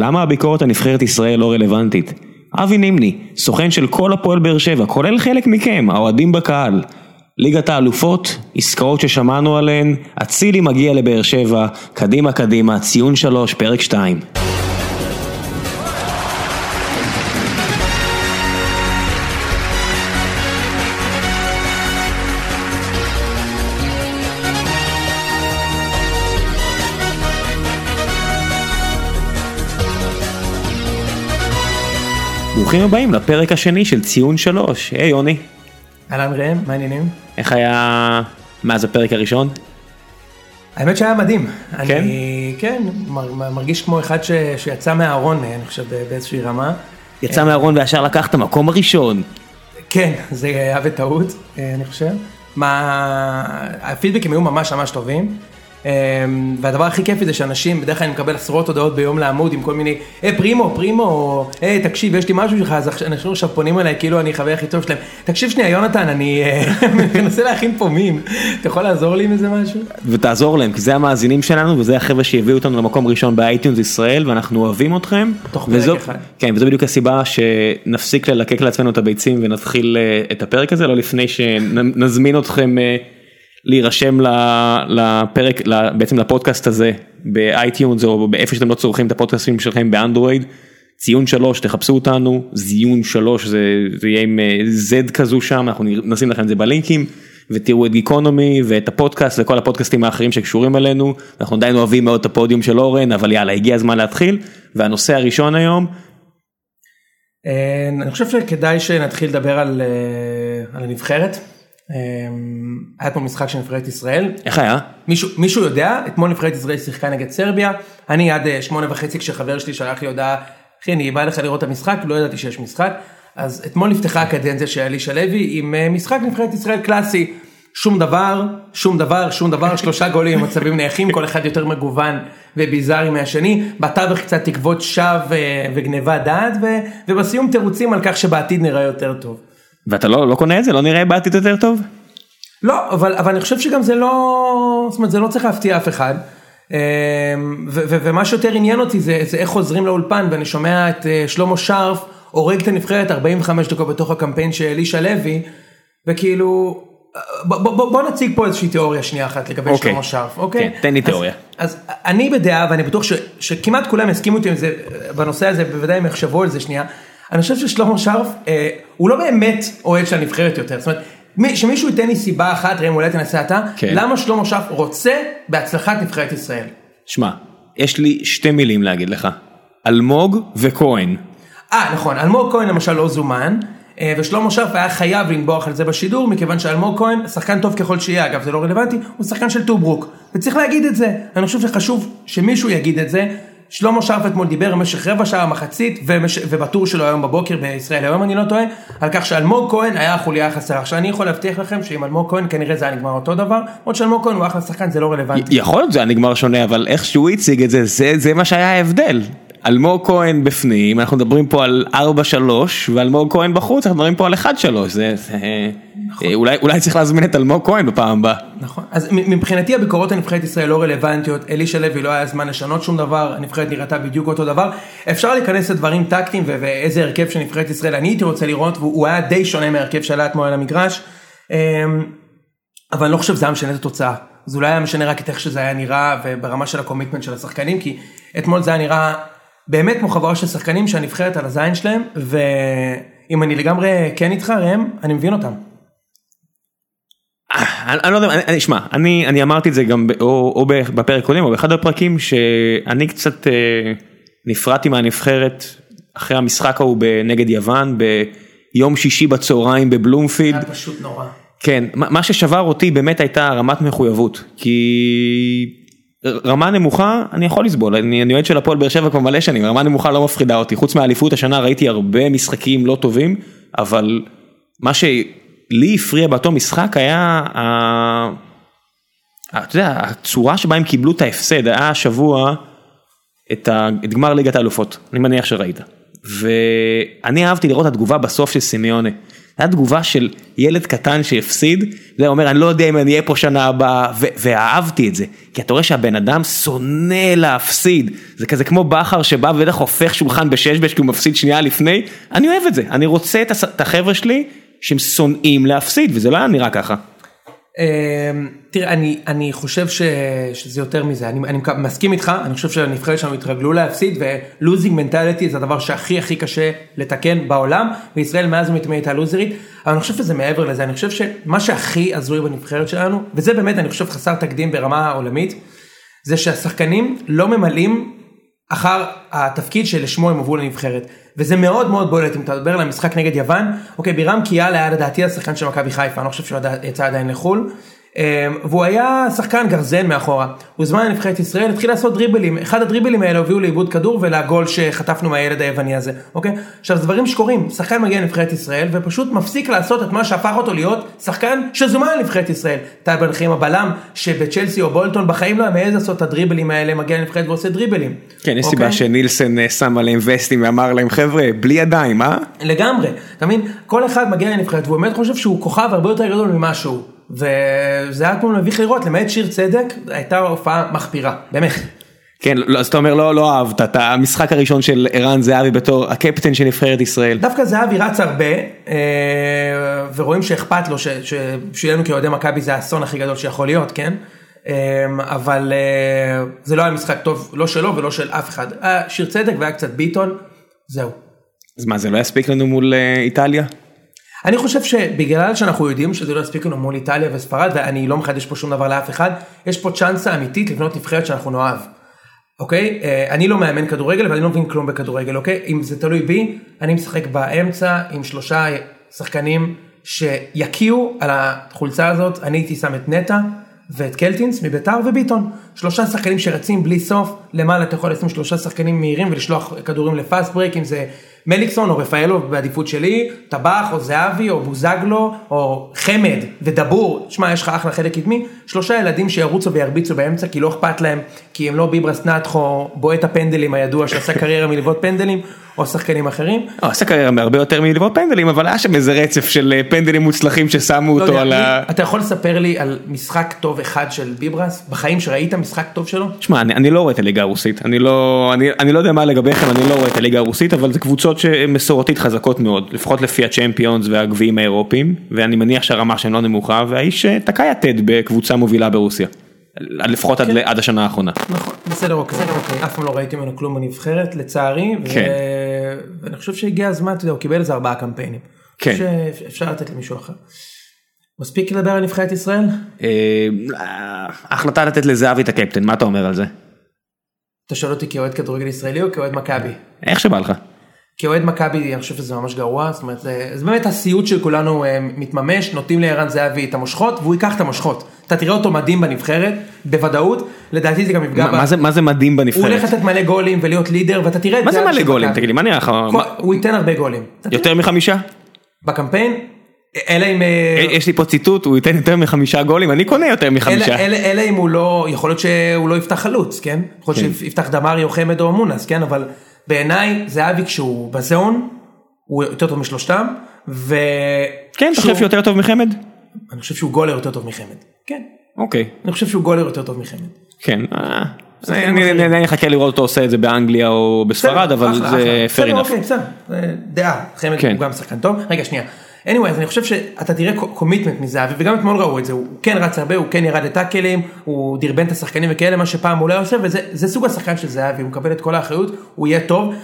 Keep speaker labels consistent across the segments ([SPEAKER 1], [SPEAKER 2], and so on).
[SPEAKER 1] למה הביקורת על נבחרת ישראל לא רלוונטית? אבי נימני, סוכן של כל הפועל באר שבע, כולל חלק מכם, האוהדים בקהל. ליגת האלופות, עסקאות ששמענו עליהן, אצילי מגיע לבאר שבע, קדימה קדימה, ציון שלוש, פרק שתיים. ברוכים הבאים לפרק השני של ציון שלוש. היי יוני,
[SPEAKER 2] אהלן ראם, מה העניינים?
[SPEAKER 1] איך היה מאז הפרק הראשון?
[SPEAKER 2] האמת שהיה מדהים.
[SPEAKER 1] כן?
[SPEAKER 2] אני, כן, מר- מרגיש כמו אחד ש, שיצא מהארון, אני חושב, באיזושהי רמה.
[SPEAKER 1] יצא מהארון וישר לקח את המקום הראשון.
[SPEAKER 2] כן, זה היה בטעות, אה, אני חושב. מה... הפידבקים היו ממש ממש טובים. אה, והדבר הכי כיפי זה שאנשים, בדרך כלל אני מקבל עשרות הודעות ביום לעמוד עם כל מיני, היי פרימו, פרימו, היי תקשיב, יש לי משהו שלך, אז אנשים עכשיו פונים אליי כאילו אני חבר הכי טוב שלהם. תקשיב שנייה, יונתן, אני אה, מנסה להכין פה מים, אתה יכול לעזור לי עם איזה משהו?
[SPEAKER 1] ותעזור להם, כי זה המאזינים שלנו וזה החבר'ה שהביאו אותנו למקום ראשון ב iTunes ישראל ואנחנו אוהבים אתכם.
[SPEAKER 2] תוך פרק אחד.
[SPEAKER 1] כן, וזו בדיוק הסיבה שנפסיק ללקק לעצמנו את הביצים ונתחיל אה, את הפרק הזה, לא לפני שנזמין אתכם אה, להירשם לפרק, בעצם לפודקאסט הזה ב iTunes או באיפה שאתם לא צורכים את הפודקאסטים שלכם באנדרואיד. ציון שלוש תחפשו אותנו Zion שלוש זה, זה יהיה עם אה, Z כזו שם אנחנו נשים לכם את זה בלינקים ותראו את Geekonomy ואת הפודקאסט וכל הפודקאסטים האחרים שקשורים אלינו אנחנו עדיין אוהבים מאוד את הפודיום של אורן אבל יאללה הגיע הזמן להתחיל והנושא הראשון היום
[SPEAKER 2] אה, אני חושב שכדאי שנתחיל לדבר על, אה, על הנבחרת. אה, היה פה משחק של נבחרת ישראל.
[SPEAKER 1] איך היה?
[SPEAKER 2] מישהו, מישהו יודע, אתמול נבחרת ישראל שיחקה נגד סרביה, אני עד אה, שמונה וחצי כשחבר שלי שלח לי הודעה, אחי אני בא לך לראות את המשחק, לא ידעתי שיש משחק, אז אתמול נפתחה הקדנציה של אלישע לוי עם אה, משחק נבחרת ישראל קלאסי, שום דבר, שום דבר, שום דבר, שלושה גולים במצבים נייחים, כל אחד יותר מגוון וביזארי מהשני, בתווך קצת תקוות שווא אה, וגניבת דעת, ובסיום תירוצים על כך שבעתיד נראה יותר טוב.
[SPEAKER 1] ואתה לא, לא קונה את זה? לא נראה בעתיד יותר טוב?
[SPEAKER 2] לא, אבל, אבל אני חושב שגם זה לא, זאת אומרת זה לא צריך להפתיע אף אחד. אמ, ו- ו- ומה שיותר עניין אותי זה, זה איך חוזרים לאולפן ואני שומע את אה, שלמה שרף הורג את הנבחרת 45 דקות בתוך הקמפיין של אלישע לוי וכאילו ב- ב- ב- בוא נציג פה איזושהי תיאוריה שנייה אחת לגבי
[SPEAKER 1] אוקיי.
[SPEAKER 2] שלמה שרף, אוקיי?
[SPEAKER 1] כן, תן לי
[SPEAKER 2] אז-
[SPEAKER 1] תיאוריה.
[SPEAKER 2] אז אני בדעה ואני בטוח ש, שכמעט כולם יסכימו איתי עם זה בנושא הזה בוודאי הם יחשבו על זה שנייה. אני חושב ששלמה שרף אה, הוא לא באמת אוהד של הנבחרת יותר. זאת אומרת מי- שמישהו ייתן לי סיבה אחת ראם אולי תנסה אתה
[SPEAKER 1] כן.
[SPEAKER 2] למה שלמה שרף רוצה בהצלחת נבחרת ישראל.
[SPEAKER 1] שמע, יש לי שתי מילים להגיד לך. אלמוג וכהן.
[SPEAKER 2] אה נכון אלמוג כהן למשל לא זומן. אה, ושלמה שרף היה חייב לנבוח על זה בשידור מכיוון שאלמוג כהן שחקן טוב ככל שיהיה אגב זה לא רלוונטי הוא שחקן של טוברוק וצריך להגיד את זה אני חושב שחשוב שמישהו יגיד את זה שלמה שרף אתמול דיבר במשך רבע שעה מחצית ומש... ובטור שלו היום בבוקר בישראל היום אני לא טועה על כך שאלמוג כהן היה החוליה החסרה עכשיו אני יכול להבטיח לכם שעם אלמוג כהן כנראה זה היה נגמר אותו דבר עוד שאלמוג כהן הוא אחלה שחקן זה לא רלוונטי.
[SPEAKER 1] יכול להיות זה היה נגמר שונה אבל איך שהוא הציג את זה זה זה מה שהיה ההבדל. אלמוג כהן בפנים אנחנו מדברים פה על 4-3 ואלמוג כהן בחוץ אנחנו מדברים פה על 1-3 זה, זה אה, אולי אולי צריך להזמין את אלמוג כהן בפעם הבאה.
[SPEAKER 2] נכון. אז מבחינתי הביקורות על נבחרת ישראל לא רלוונטיות, אלישע לוי לא היה זמן לשנות שום דבר, הנבחרת נראתה בדיוק אותו דבר. אפשר להיכנס לדברים טקטיים ואיזה הרכב של נבחרת ישראל אני הייתי רוצה לראות, והוא היה די שונה מהרכב שעלה אתמול על המגרש. אמ, אבל אני לא חושב שזה היה משנה את התוצאה. זה אולי היה משנה רק את איך שזה היה נראה וברמה של הקומיטמנט של השחקנים, כי אתמול זה היה נראה באמת כמו חבורה של שחקנים שהנבחרת על הזין שלהם, ואם אני לגמרי כן איתך ראם, אני מבין אותם.
[SPEAKER 1] אני, אני לא יודע, שמע, אני, אני אמרתי את זה גם או, או בפרק קודם או באחד הפרקים שאני קצת אה, נפרדתי מהנבחרת אחרי המשחק ההוא נגד יוון ביום שישי בצהריים בבלומפילד.
[SPEAKER 2] היה פשוט נורא.
[SPEAKER 1] כן, מה מה ששבר אותי באמת הייתה רמת מחויבות, כי רמה נמוכה אני יכול לסבול, אני אני אוהד של הפועל באר שבע כבר מלא שנים, רמה נמוכה לא מפחידה אותי, חוץ מהאליפות השנה ראיתי הרבה משחקים לא טובים, אבל מה שלי הפריע באותו משחק היה, ה- אתה יודע, הצורה שבה הם קיבלו את ההפסד, היה השבוע את ה- את גמר ליגת האלופות, אני מניח שראית, ואני אהבתי לראות התגובה בסוף של סימיונה. הייתה תגובה של ילד קטן שהפסיד, זה אומר אני לא יודע אם אני אהיה פה שנה הבאה, ואהבתי את זה, כי אתה רואה שהבן אדם שונא להפסיד, זה כזה כמו בכר שבא ובטח הופך שולחן בשש כי הוא מפסיד שנייה לפני, אני אוהב את זה, אני רוצה את החבר'ה שלי שהם שונאים להפסיד, וזה לא היה נראה ככה.
[SPEAKER 2] אמ, תראה, אני, אני חושב ש, שזה יותר מזה, אני, אני מסכים איתך, אני חושב שהנבחרת שלנו התרגלו להפסיד ולוזינג מנטליטי זה הדבר שהכי הכי קשה לתקן בעולם, וישראל מאז ומתמיד הייתה לוזרית, אבל אני חושב שזה מעבר לזה, אני חושב שמה שהכי הזוי בנבחרת שלנו, וזה באמת אני חושב חסר תקדים ברמה העולמית, זה שהשחקנים לא ממלאים אחר התפקיד שלשמו הם הובאו לנבחרת. וזה מאוד מאוד בולט אם אתה מדבר על המשחק נגד יוון, אוקיי בירם קיאל היה לדעתי השחקן של מכבי חיפה, אני לא חושב שהוא יצא עדיין לחו"ל. אמ, והוא היה שחקן גרזן מאחורה, הוא הוזמן לנבחרת ישראל, התחיל לעשות דריבלים, אחד הדריבלים האלה הובילו לאיבוד כדור ולגול שחטפנו מהילד היווני הזה, אוקיי? עכשיו דברים שקורים, שחקן מגיע לנבחרת ישראל ופשוט מפסיק לעשות את מה שהפך אותו להיות שחקן שזומן לנבחרת ישראל. טל בן חיים הבלם שבצ'לסי או בולטון בחיים לא היה מעז לעשות את הדריבלים האלה, מגיע לנבחרת ועושה דריבלים.
[SPEAKER 1] כן, יש
[SPEAKER 2] אוקיי?
[SPEAKER 1] סיבה שנילסן אה, שם עליהם וסטים ואמר להם חבר'ה, בלי ידיים, אה?
[SPEAKER 2] לגמרי, אתה מבין? כל אחד מגיע לנבחרת והוא באמת חושב שהוא כוכב הרבה יותר גדול ממה שהוא. וזה היה כמו מביך לראות, למעט שיר צדק, הייתה הופעה מחפירה, באמת.
[SPEAKER 1] כן, לא, אז אתה אומר לא, לא אהבת את המשחק הראשון של ערן זהבי בתור הקפטן של נבחרת ישראל.
[SPEAKER 2] דווקא זהבי רץ הרבה, אה, ורואים שאכפת לו, שבשבילנו כאוהדי מכבי זה האסון הכי גדול שיכול להיות, כן? אה, אבל אה, זה לא היה משחק טוב, לא שלו ולא של אף אחד. שיר צדק והיה קצת ביטון, זהו.
[SPEAKER 1] אז מה זה לא יספיק לנו מול איטליה?
[SPEAKER 2] אני חושב שבגלל שאנחנו יודעים שזה לא יספיק לנו מול איטליה וספרד ואני לא מחדש פה שום דבר לאף אחד, יש פה צ'אנסה אמיתית לבנות נבחרת שאנחנו נאהב. אוקיי? אה, אני לא מאמן כדורגל ואני לא מבין כלום בכדורגל, אוקיי? אם זה תלוי בי, אני משחק באמצע עם שלושה שחקנים שיקיאו על החולצה הזאת, אני הייתי שם את נטע ואת קלטינס מביתר וביטון. שלושה שחקנים שרצים בלי סוף, למעלה אתה יכול לשים שלושה שחקנים מהירים ולשלוח כדורים ל fast break, אם זה מליקסון או רפאלו בעדיפות שלי, טבח או זהבי או בוזגלו או חמד ודבור, שמע יש לך אחלה חלק קדמי, שלושה ילדים שירוצו וירביצו באמצע כי לא אכפת להם, כי הם לא ביברס נאתכו בועט הפנדלים הידוע שעשה קריירה מלבעוט פנדלים, או שחקנים אחרים.
[SPEAKER 1] לא, עשה קריירה הרבה יותר מלבעוט פנדלים, אבל היה שם איזה רצף של אה, פנדלים מוצלחים ששמו
[SPEAKER 2] לא
[SPEAKER 1] אותו
[SPEAKER 2] יודע,
[SPEAKER 1] על ה...
[SPEAKER 2] אתה יכול לספר לי על משחק טוב אחד של ביברס, בחיים שראית משחק טוב שלו?
[SPEAKER 1] שמע, אני, אני לא רואה את הליגה הרוסית, אני לא, אני, אני לא יודע מה לגביכם, אני לא רואה את הליגה הרוסית, אבל זה קבוצות שהן מסורתית חזקות מאוד, לפחות לפי הצ'מפיונס והגביעים האירופיים, ואני מניח שהרמה שלהם לא נמוכה, והאיש אה, תקע יתד בקבוצה מובילה ברוסיה, לפחות עד, עד השנה האחרונה.
[SPEAKER 2] נכון, בסדר אוקיי, אוקיי. אף פעם לא ראיתי ממנו כלום בנבחרת לצערי, ו-
[SPEAKER 1] כן.
[SPEAKER 2] ואני חושב שהגיע הזמן, אתה יודע, הוא קיבל איזה ארבעה קמפיינים.
[SPEAKER 1] כן.
[SPEAKER 2] שאפשר לתת למישהו אחר. מספיק לדבר על נבחרת ישראל?
[SPEAKER 1] אה, החלטה לתת לזהבי את הקפטן, מה אתה אומר על זה?
[SPEAKER 2] אתה שואל אותי כאוהד כדורגל ישראלי או כאוהד מכבי?
[SPEAKER 1] איך שבא לך.
[SPEAKER 2] כאוהד מכבי אני חושב שזה ממש גרוע, זאת אומרת זה, זה באמת הסיוט של כולנו אה, מתממש, נותנים לערן זהבי את המושכות והוא ייקח את המושכות. אתה תראה אותו מדהים בנבחרת, בוודאות, לדעתי זה גם יפגע
[SPEAKER 1] מה, מה, זה, מה זה מדהים
[SPEAKER 2] הוא
[SPEAKER 1] בנבחרת?
[SPEAKER 2] הולך לתת מלא גולים ולהיות לידר ואתה תראה את
[SPEAKER 1] מה זה מלא גולים? תגיד לי, מה נראה לך?
[SPEAKER 2] הוא ייתן הרבה גולים.
[SPEAKER 1] יותר מחמישה?
[SPEAKER 2] בקמפיין, אלא אם... אה,
[SPEAKER 1] יש לי פה ציטוט, הוא ייתן יותר מחמישה גולים, אני קונה יותר מחמישה.
[SPEAKER 2] אלא, אם הוא לא, יכול להיות שהוא לא יפתח חלוץ, כן? יכול להיות
[SPEAKER 1] כן.
[SPEAKER 2] שיפתח דמרי או חמד או מונס, כן? אבל בעיניי זהבי כשהוא בזון, הוא יותר טוב משלושתם, ו...
[SPEAKER 1] כן, אתה חושב שיותר טוב מחמד?
[SPEAKER 2] אני חושב שהוא גולר יותר טוב מחמד. כן.
[SPEAKER 1] אוקיי,
[SPEAKER 2] אני חושב שהוא גולר יותר טוב מחמד.
[SPEAKER 1] כן. אה,
[SPEAKER 2] שחקנים
[SPEAKER 1] אני אחכה לראות אותו עושה את זה באנגליה או בספרד,
[SPEAKER 2] בסדר,
[SPEAKER 1] אבל זה fair
[SPEAKER 2] בסדר,
[SPEAKER 1] enough.
[SPEAKER 2] אוקיי, בסדר, דעה, חמד
[SPEAKER 1] כן.
[SPEAKER 2] הוא גם שחקן טוב. רגע, שנייה. Anyway, אז אני חושב שאתה תראה קומיטמנט מזהבי, וגם אתמול ראו את זה, הוא כן רץ הרבה, הוא כן ירד לטאקלים, הוא דרבן את השחקנים וכאלה, מה שפעם הוא לא עושה, וזה זה סוג השחקן של זהבי, הוא מקבל את כל האחריות, הוא יהיה טוב.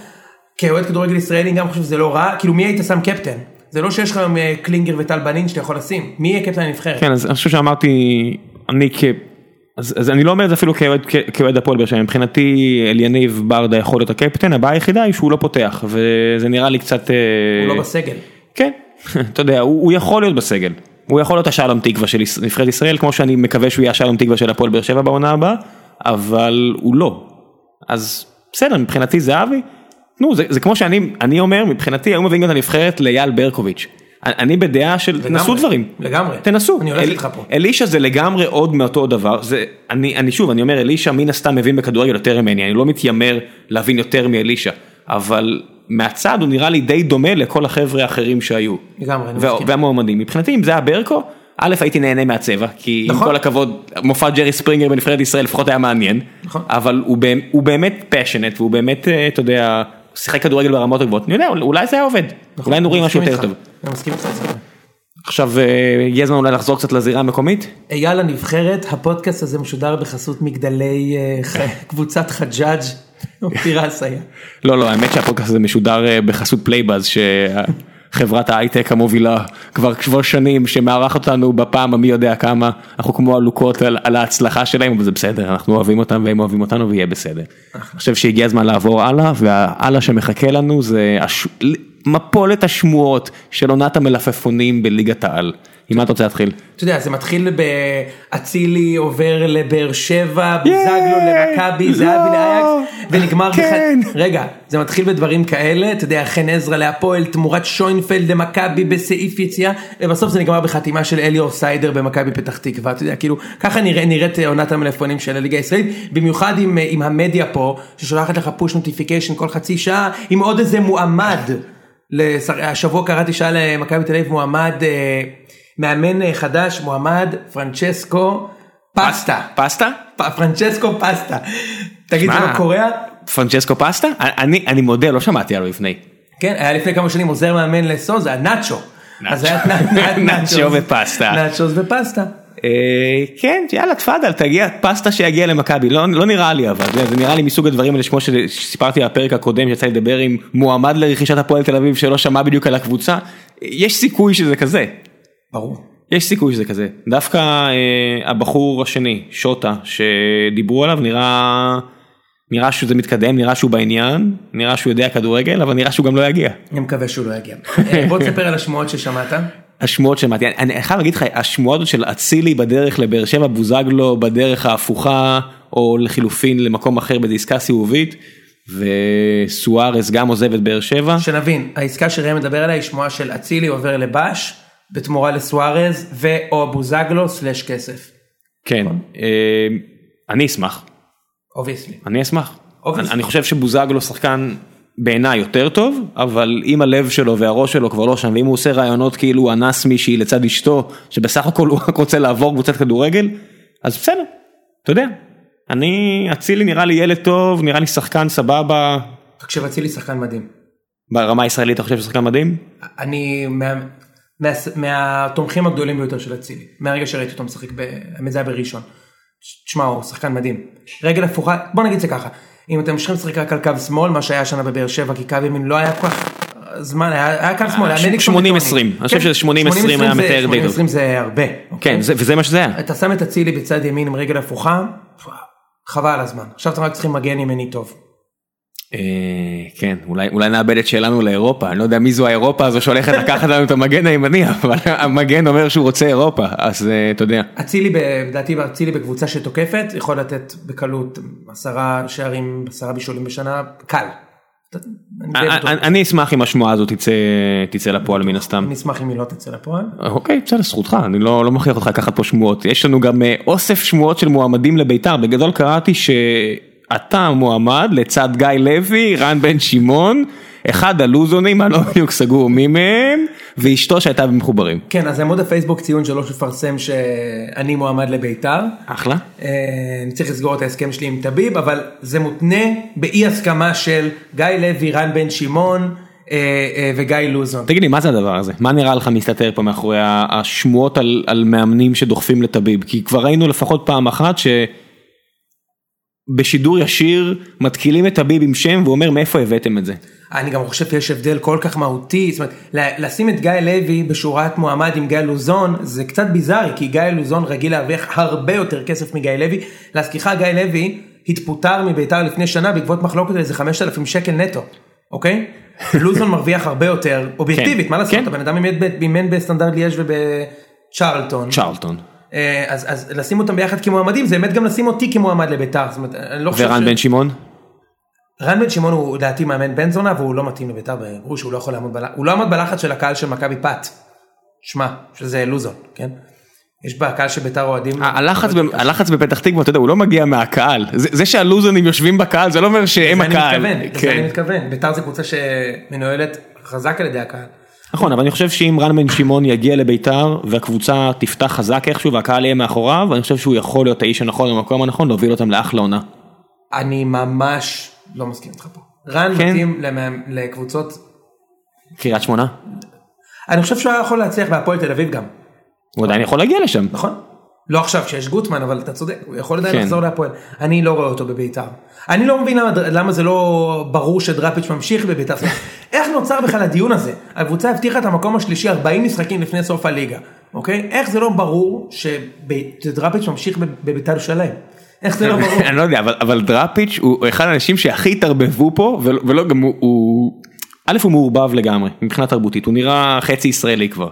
[SPEAKER 2] כאוהד כדורגל ישראלי גם חושב שזה לא רע, כאילו מי היית שם קפטן? זה לא שיש לך היום אה, קלינגר וטל בנין שאתה יכול לשים, מי יהיה קפטן הנבחרת?
[SPEAKER 1] כן, אז אני חושב שאמרתי, אני כ... אז, אז אני לא אומר את זה אפילו כאוהד הפועל באר שבע, מבחינתי אליניב ברדה יכול להיות הקפטן, הבעיה היחידה היא שהוא לא פותח, וזה נראה לי קצת... אה,
[SPEAKER 2] הוא לא בסגל.
[SPEAKER 1] כן, אתה יודע, הוא, יכול להיות בסגל. הוא יכול להיות השלום תקווה של נבחרת ישראל, כמו שאני מקווה שהוא יהיה השלום תקווה של הפועל באר שבע בעונה הבאה, אבל הוא לא. אז בסדר, מבחינתי זהבי, נו, זה, זה כמו שאני אני אומר, מבחינתי היו מביאים את הנבחרת לאייל ברקוביץ'. אני- אני בדעה של
[SPEAKER 2] לגמרי,
[SPEAKER 1] תנסו דברים.
[SPEAKER 2] לגמרי.
[SPEAKER 1] תנסו.
[SPEAKER 2] אני הולך
[SPEAKER 1] אל-
[SPEAKER 2] איתך פה.
[SPEAKER 1] אלישע זה לגמרי עוד מאותו דבר, זה, אני, אני שוב, אני אומר, אלישע מן הסתם מבין בכדורגל יותר ממני, אני לא מתיימר להבין יותר מאלישע, אבל מהצד הוא נראה לי די דומה לכל החבר'ה האחרים שהיו.
[SPEAKER 2] לגמרי, אני מסכים.
[SPEAKER 1] והמועמדים מבחינתי אם זה היה ברקו א' הייתי נהנה מהצבע כי עם
[SPEAKER 2] נכון.
[SPEAKER 1] כל הכבוד מופע ג'רי ספרינגר בנבחרת ישראל לפחות היה מעניין
[SPEAKER 2] נכון.
[SPEAKER 1] אבל הוא באמת- הוא באמת פשנט והוא באמת אה, אתה יודע שיחק כדורגל ברמות הגבוהות אני יודע אולי זה היה עובד אולי נורים
[SPEAKER 2] אני
[SPEAKER 1] משהו יותר טוב.
[SPEAKER 2] אני מסכים איתך.
[SPEAKER 1] עכשיו אה, הגיע הזמן אולי לחזור קצת לזירה המקומית.
[SPEAKER 2] אייל הנבחרת, הפודקאסט הזה משודר בחסות מגדלי אה, קבוצת חג'אג' אופירה אסיה.
[SPEAKER 1] לא לא האמת שהפודקאסט הזה משודר אה, בחסות Playbuzz שחברת ההייטק המובילה כבר כבר שנים שמארחת אותנו בפעם המי יודע כמה אנחנו כמו עלוקות על, על ההצלחה שלהם אבל זה בסדר אנחנו אוהבים אותם והם אוהבים אותנו ויהיה בסדר. אני חושב שהגיע הזמן לעבור הלאה וההלאה שמחכה לנו זה הש... מפולת השמועות של עונת המלפפונים בליגת העל. עם מה אתה רוצה להתחיל?
[SPEAKER 2] אתה יודע, זה מתחיל באצילי עובר לבאר שבע, בוזגלו למכבי, זהבי לאייקס, ונגמר
[SPEAKER 1] כן.
[SPEAKER 2] בח... רגע, זה מתחיל בדברים כאלה, אתה יודע, חן עזרא להפועל תמורת שוינפלד למכבי בסעיף יציאה, ובסוף זה נגמר בחתימה של אליאור סיידר במכבי פתח תקווה, אתה יודע, כאילו, ככה נראית עונת המלפפונים של הליגה הישראלית, במיוחד עם, עם המדיה פה, ששולחת לך push notification כל חצי שעה, עם עוד איזה מועמד. השבוע קראתי שעה למכבי תל אביב מועמד אה, מאמן אה, חדש מועמד פרנצ'סקו פסטה
[SPEAKER 1] פסטה?
[SPEAKER 2] פרנצ'סקו פסטה תגיד זה
[SPEAKER 1] שמע.
[SPEAKER 2] לא קוריאה
[SPEAKER 1] פרנצ'סקו פסטה? אני אני מודה לא שמעתי עליו לפני.
[SPEAKER 2] כן היה לפני כמה שנים עוזר מאמן לסוזה נאצ'ו אז היה
[SPEAKER 1] נאצ'ו ופסטה.
[SPEAKER 2] נאצ'וס ופסטה
[SPEAKER 1] אה, כן יאללה תפאדל תגיע פסטה שיגיע למכבי לא לא נראה לי אבל זה- זה נראה לי מסוג הדברים האלה שמו שסיפרתי בפרק הקודם שיצא לי לדבר עם מועמד לרכישת הפועל תל אביב שלא שמע בדיוק על הקבוצה יש סיכוי שזה כזה
[SPEAKER 2] ברור.
[SPEAKER 1] יש סיכוי שזה כזה. דווקא אה, הבחור השני שוטה שדיברו עליו נראה נראה שזה מתקדם נראה שהוא בעניין נראה שהוא יודע כדורגל אבל נראה שהוא גם לא יגיע.
[SPEAKER 2] אני מקווה שהוא לא יגיע. אה, בוא תספר על השמועות ששמעת.
[SPEAKER 1] השמועות שמעתי, אני חייב להגיד לך, השמועות של אצילי בדרך לבאר שבע, בוזגלו בדרך ההפוכה, או לחילופין למקום אחר בעסקה סיבובית, וסוארס גם עוזב את באר שבע.
[SPEAKER 2] שנבין העסקה שראם מדבר עליה היא שמועה של אצילי עובר לבאש בתמורה לסוארז ואו בוזגלו slash כסף.
[SPEAKER 1] כן, אה, אני אשמח,
[SPEAKER 2] obviously.
[SPEAKER 1] אני אשמח.
[SPEAKER 2] Obviously.
[SPEAKER 1] אני, חושב שבוזגלו שחקן בעיניי יותר טוב, אבל אם הלב שלו והראש שלו כבר לא שם, ואם הוא עושה ראיונות כאילו הוא אנס מישהי לצד אשתו, שבסך הכל הוא רק רוצה לעבור קבוצת כדורגל, אז בסדר, אתה יודע. אני, אצילי נראה לי ילד טוב, נראה לי שחקן סבבה,
[SPEAKER 2] תקשיב אצילי שחקן מדהים.
[SPEAKER 1] ברמה הישראלית אתה חושב שהוא שחקן מדהים?
[SPEAKER 2] אני מה, מה, מהתומכים הגדולים ביותר של אצילי מהרגע שראיתי אותו משחק האמת זה היה בראשון. תשמע הוא שחקן מדהים. רגל הפוכה בוא נגיד זה ככה אם אתם ממשיכים לשחק רק על קו שמאל מה שהיה השנה בבאר שבע כי קו ימין לא היה כל כך זמן היה, היה קו שמאל. היה מליקסון
[SPEAKER 1] 80-20,
[SPEAKER 2] וטוני.
[SPEAKER 1] אני חושב
[SPEAKER 2] כן,
[SPEAKER 1] שזה 80-20 היה מתאר די טוב.
[SPEAKER 2] 80-20 זה הרבה. אוקיי?
[SPEAKER 1] כן, זה, וזה מה שזה היה.
[SPEAKER 2] אתה שם את אצילי בצד ימין עם רגל הפוכה חבל הזמן עכשיו אתם רק צריכים מגן ימני טוב.
[SPEAKER 1] אה, כן, אולי, אולי נאבד את שלנו לאירופה, אני לא יודע מי זו האירופה הזו שהולכת לקחת לנו את המגן הימני, אבל המגן אומר שהוא רוצה אירופה, אז אה, אתה יודע.
[SPEAKER 2] אצילי לדעתי אצילי בקבוצה שתוקפת יכול לתת בקלות עשרה שערים עשרה בישולים בשנה קל. אני בטוח.
[SPEAKER 1] אני אשמח אם השמועה הזו תצא, לפועל מן הסתם.
[SPEAKER 2] אני אשמח אם היא לא תצא לפועל.
[SPEAKER 1] אוקיי, בסדר, זכותך, אני לא, לא מכריח אותך לקחת פה שמועות. יש לנו גם אה, אוסף שמועות של מועמדים לביתר. בגדול קראתי שאתה מועמד לצד גיא לוי, רן בן שמעון, אחד הלוזונים, אני לא בדיוק סגור מי מהם, ואשתו שהייתה במחוברים.
[SPEAKER 2] כן אז עמוד הפייסבוק ציון שלוש מפרסם שאני מועמד לביתר.
[SPEAKER 1] אחלה.
[SPEAKER 2] אה, אני צריך לסגור את ההסכם שלי עם טביב אבל זה מותנה באי הסכמה של גיא לוי רן בן שמעון אה, אה, וגיא לוזון.
[SPEAKER 1] תגיד לי, מה זה הדבר הזה? מה נראה לך מסתתר פה מאחורי השמועות על, על מאמנים שדוחפים לטביב? כי כבר ראינו לפחות פעם אחת שבשידור ישיר מתקילים את טביב עם שם והוא אומר מאיפה הבאתם את זה.
[SPEAKER 2] אני גם חושב שיש הבדל כל כך מהותי, זאת אומרת, לשים את גיא לוי בשורת מועמד עם גיא לוזון זה קצת ביזארי, כי גיא לוזון רגיל להרוויח הרבה יותר כסף מגיא לוי. להזכירך גיא לוי התפוטר מביתר לפני שנה בעקבות מחלוקת על איזה 5,000 שקל נטו, אוקיי? לוזון מרוויח הרבה יותר, אובייקטיבית,
[SPEAKER 1] כן,
[SPEAKER 2] מה לעשות,
[SPEAKER 1] כן.
[SPEAKER 2] הבן אדם אימן בסטנדרט ליאז' ובצ'רלטון.
[SPEAKER 1] צ'רלטון.
[SPEAKER 2] אה, אז, אז לשים אותם ביחד כמועמדים זה באמת גם לשים אותי כמועמד לביתר, זאת אומרת, אני לא חושב
[SPEAKER 1] ורן
[SPEAKER 2] ש-
[SPEAKER 1] בן שמעון?
[SPEAKER 2] רן בן שמעון הוא לדעתי מאמן בן זונה והוא לא מתאים לביתר ברור שהוא לא יכול לעמוד בלחץ, הוא לא עמד בלחץ של הקהל של מכבי פת. שמע, שזה לוזון, כן? יש בקהל של בית"ר אוהדים.
[SPEAKER 1] הלחץ, ב- הלחץ בפתח תקווה, אתה יודע, הוא לא מגיע מהקהל. זה, זה שהלוזונים יושבים בקהל, זה לא אומר שהם
[SPEAKER 2] לזה אני
[SPEAKER 1] הקהל.
[SPEAKER 2] מתכוון, לזה
[SPEAKER 1] כן.
[SPEAKER 2] אני מתכוון. בית"ר זה קבוצה שמנוהלת חזק על ידי הקהל.
[SPEAKER 1] נכון, אבל אני חושב שאם רן בן שמעון יגיע לביתר והקבוצה תפתח חזק איכשהו והקהל יהיה מאחוריו, אני חושב שהוא יכול להיות האיש הנכון במקום הנכון להוביל אותם לאחלה עונה.
[SPEAKER 2] אני ממש לא מסכים איתך פה. רן
[SPEAKER 1] כן?
[SPEAKER 2] מתאים למאמן- לקבוצות,
[SPEAKER 1] קריית שמונה,
[SPEAKER 2] אני חושב שהוא היה יכול להצליח בהפועל תל אביב גם,
[SPEAKER 1] הוא עדיין יכול להגיע לשם.
[SPEAKER 2] נכון? לא עכשיו כשיש גוטמן אבל אתה צודק, הוא יכול עדיין
[SPEAKER 1] כן.
[SPEAKER 2] לחזור להפועל. אני לא רואה אותו בבית"ר. אני לא מבין למה, למה זה לא ברור שדראפיץ' ממשיך בבית"ר. איך נוצר בכלל הדיון הזה? הקבוצה הבטיחה את המקום השלישי 40 משחקים לפני סוף הליגה, אוקיי? איך זה לא ברור שדראפיץ' ממשיך בב- בבית"ר ירושלים? איך זה לא ברור?
[SPEAKER 1] אני לא יודע, אבל, אבל דראפיץ' הוא אחד האנשים שהכי התערבבו פה, ולא, ולא גם הוא, הוא, א' הוא מעורבב לגמרי מבחינה תרבותית, הוא נראה חצי ישראלי כבר.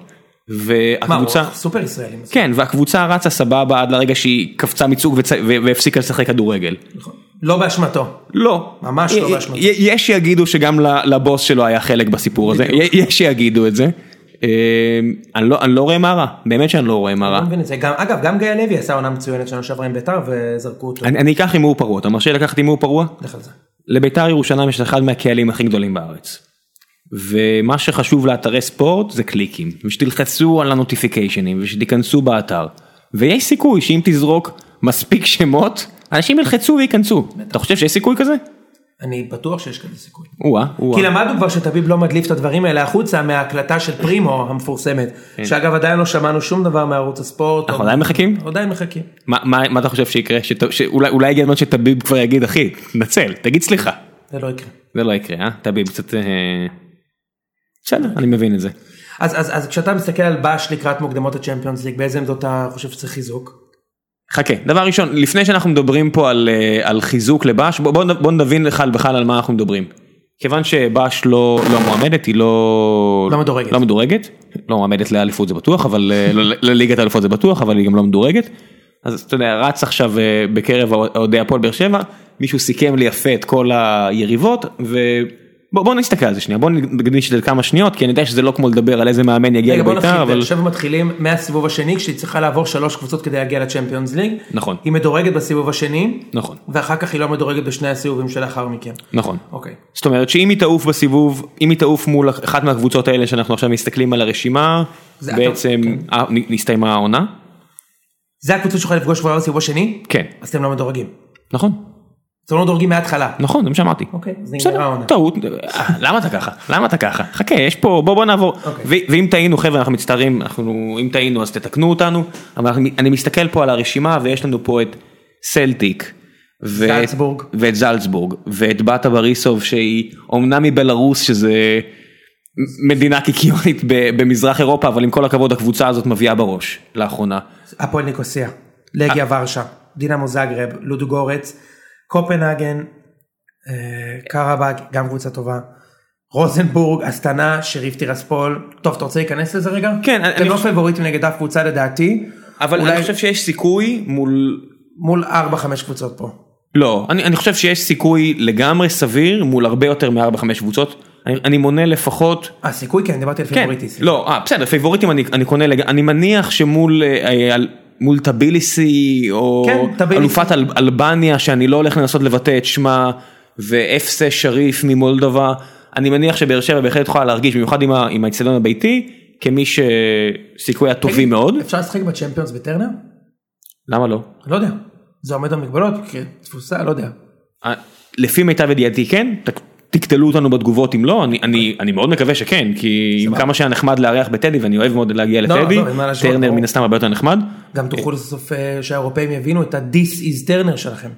[SPEAKER 1] והקבוצה,
[SPEAKER 2] סופר ישראלי.
[SPEAKER 1] כן, והקבוצה רצה סבבה עד לרגע שהיא קפצה מצוג והפסיקה לשחק כדורגל.
[SPEAKER 2] נכון. לא באשמתו.
[SPEAKER 1] לא.
[SPEAKER 2] ממש לא באשמתו.
[SPEAKER 1] יש שיגידו שגם לבוס שלו היה חלק בסיפור הזה, יש שיגידו את זה. אה, אני לא, אני לא רואה מה רע, באמת שאני לא רואה מה רע.
[SPEAKER 2] לא. גם, אגב, גם גיא לוי עשה עונה מצוינת שנה שעברה עם בית"ר וזרקו אותו.
[SPEAKER 1] אני, אני אקח הימור פרוע, אתה מרשה לקחת הימור פרוע?
[SPEAKER 2] לך על זה.
[SPEAKER 1] לביתר ירושלים יש אחד מהקהלים הכי גדולים בארץ. ומה שחשוב לאתרי ספורט זה קליקים, ושתלחצו על הנוטיפיקיישנים ושתיכנסו באתר. ויש סיכוי שאם תזרוק מספיק שמות, אנשים ילחצו וייכנסו. אתה חושב שיש סיכוי כזה?
[SPEAKER 2] אני בטוח שיש כזה סיכוי.
[SPEAKER 1] או-אה, או-אה.
[SPEAKER 2] כי למדנו כבר שטביב לא מדליף את הדברים האלה החוצה מההקלטה של פרימו המפורסמת. שאגב עדיין לא שמענו שום דבר מערוץ הספורט.
[SPEAKER 1] אנחנו עדיין מחכים?
[SPEAKER 2] עדיין מחכים.
[SPEAKER 1] מה, מה, מה אתה חושב שיקרה? שת, שאולי אולי הגיע הזמן שטביב כבר יגיד אחי, תנצל, תגיד סליחה.
[SPEAKER 2] זה לא יקרה.
[SPEAKER 1] זה לא יקרה, אה? טביב קצת... אה... בסדר, אני מבין את זה.
[SPEAKER 2] אז, אז, אז כשאתה מסתכל על בש לקראת מוקדמות הצ'מפיונס ליג באיזה עמדות אתה חושב שצריך חיזוק?
[SPEAKER 1] חכה, דבר ראשון, לפני שאנחנו מדברים פה על, אה, על חיזוק לבש, בוא, בוא, בוא נבין בכלל בכלל על מה אנחנו מדברים. כיוון שבש לא, לא מועמדת, היא לא...
[SPEAKER 2] לא מדורגת.
[SPEAKER 1] לא מדורגת, לא מועמדת לאליפות זה בטוח, אבל אה, לא- לליגת האליפות זה בטוח, אבל היא גם לא מדורגת. אז אתה יודע, רץ עכשיו אה, בקרב אוהדי הפועל באר שבע, מישהו סיכם לי יפה את כל היריבות, ובוא בוא נסתכל על זה שנייה, בוא נקדיש את זה כמה שניות, כי אני יודע שזה לא כמו לדבר על איזה מאמן יגיע לביתר,
[SPEAKER 2] באר
[SPEAKER 1] אבל...
[SPEAKER 2] שבע מתחילים מהסיבוב השני כשהיא צריכה לעבור שלוש קבוצות כדי להגיע לצ'מפיונס ליג.
[SPEAKER 1] נכון.
[SPEAKER 2] היא מדורגת בסיבוב השני.
[SPEAKER 1] נכון.
[SPEAKER 2] ואחר כך היא לא מדורגת בשני הסיבובים שלאחר מכן.
[SPEAKER 1] נכון.
[SPEAKER 2] אוקיי.
[SPEAKER 1] זאת אומרת שאם היא תעוף בסיבוב, אם היא תעוף מול אחת מהקבוצות האלה שאנחנו עכשיו מסתכלים על הרשימה, בעצם נ- נסתיימה העונה?
[SPEAKER 2] זה הקבוצה שיכולה לפגוש כבר בסיבוב השני?
[SPEAKER 1] כן.
[SPEAKER 2] אז אתם לא מדורגים.
[SPEAKER 1] נכון,
[SPEAKER 2] אתם לא מדורגים מההתחלה.
[SPEAKER 1] נכון, זה מה שאמרתי.
[SPEAKER 2] אוקיי, אז נגמרה העונה.
[SPEAKER 1] טעות, אה, למה אתה ככה? למה אתה ככה? חכה, יש פה, בוא בוא נעבור.
[SPEAKER 2] אוקיי.
[SPEAKER 1] ואם טעינו חבר'ה אנחנו מצטערים, אנחנו, אם טעינו אז תתקנו אותנו, אבל אני מסתכל פה על הרשימה ויש לנו פה את סלטיק.
[SPEAKER 2] זלצבורג.
[SPEAKER 1] ואת זלצבורג ואת באטה בריסוב שהיא אומנם מבלארוס שזה מדינה קיקיונית במזרח אירופה אבל עם כל הכבוד הקבוצה הזאת מביאה בראש לאחרונה.
[SPEAKER 2] אפואל ניקוסיה, לגיה ורשה, דינמו זאגרב, לודו גורץ, קופנהגן, אה, קרבאג, גם קבוצה טובה. רוזנבורג, אסטנה, שריף טירספול. טוב, אתה רוצה להיכנס לזה רגע?
[SPEAKER 1] כן,
[SPEAKER 2] אתם
[SPEAKER 1] אני
[SPEAKER 2] לא
[SPEAKER 1] חושב-
[SPEAKER 2] פייבוריטים נגד אף קבוצה לדעתי.
[SPEAKER 1] אבל
[SPEAKER 2] אולי
[SPEAKER 1] אני חושב שיש סיכוי מול
[SPEAKER 2] מול 4-5 קבוצות פה.
[SPEAKER 1] לא אני, אני חושב שיש סיכוי לגמרי סביר מול הרבה יותר מארבע חמש קבוצות אני, אני מונה לפחות
[SPEAKER 2] אה, סיכוי כן, דיברתי על
[SPEAKER 1] כן,
[SPEAKER 2] פייבוריטי.
[SPEAKER 1] לא, אה, בסדר, פייבוריטים אני, אני קונה, לג... אני מניח שמול אה, אה, מול טביליסי או
[SPEAKER 2] כן, טביליסי.
[SPEAKER 1] אלופת אל, אלבניה שאני לא הולך לנסות לבטא את שמה ואפסה שריף ממולדובה, אני מניח שבאר שבע בהחלט יכולה להרגיש במיוחד עם האצטדיון הביתי כמי שסיכוייה טובים מאוד,
[SPEAKER 2] אפשר לשחק בצ'מפיונס בטרנר?
[SPEAKER 1] למה לא?
[SPEAKER 2] לא יודע. זה עומד במגבלות? כי תפוסה, לא יודע.
[SPEAKER 1] לפי מיטב ידיעתי כן, תקטלו אותנו בתגובות אם לא, אני, אני, אני מאוד מקווה שכן, כי עם. כמה שהיה נחמד לארח בטדי ואני אוהב מאוד להגיע
[SPEAKER 2] לא,
[SPEAKER 1] לטדי,
[SPEAKER 2] לא, להשוות,
[SPEAKER 1] טרנר. מן הסתם הרבה יותר נחמד.
[SPEAKER 2] גם תוכלו לסוף אה, שהאירופאים יבינו את ה-This is טרנר שלכם.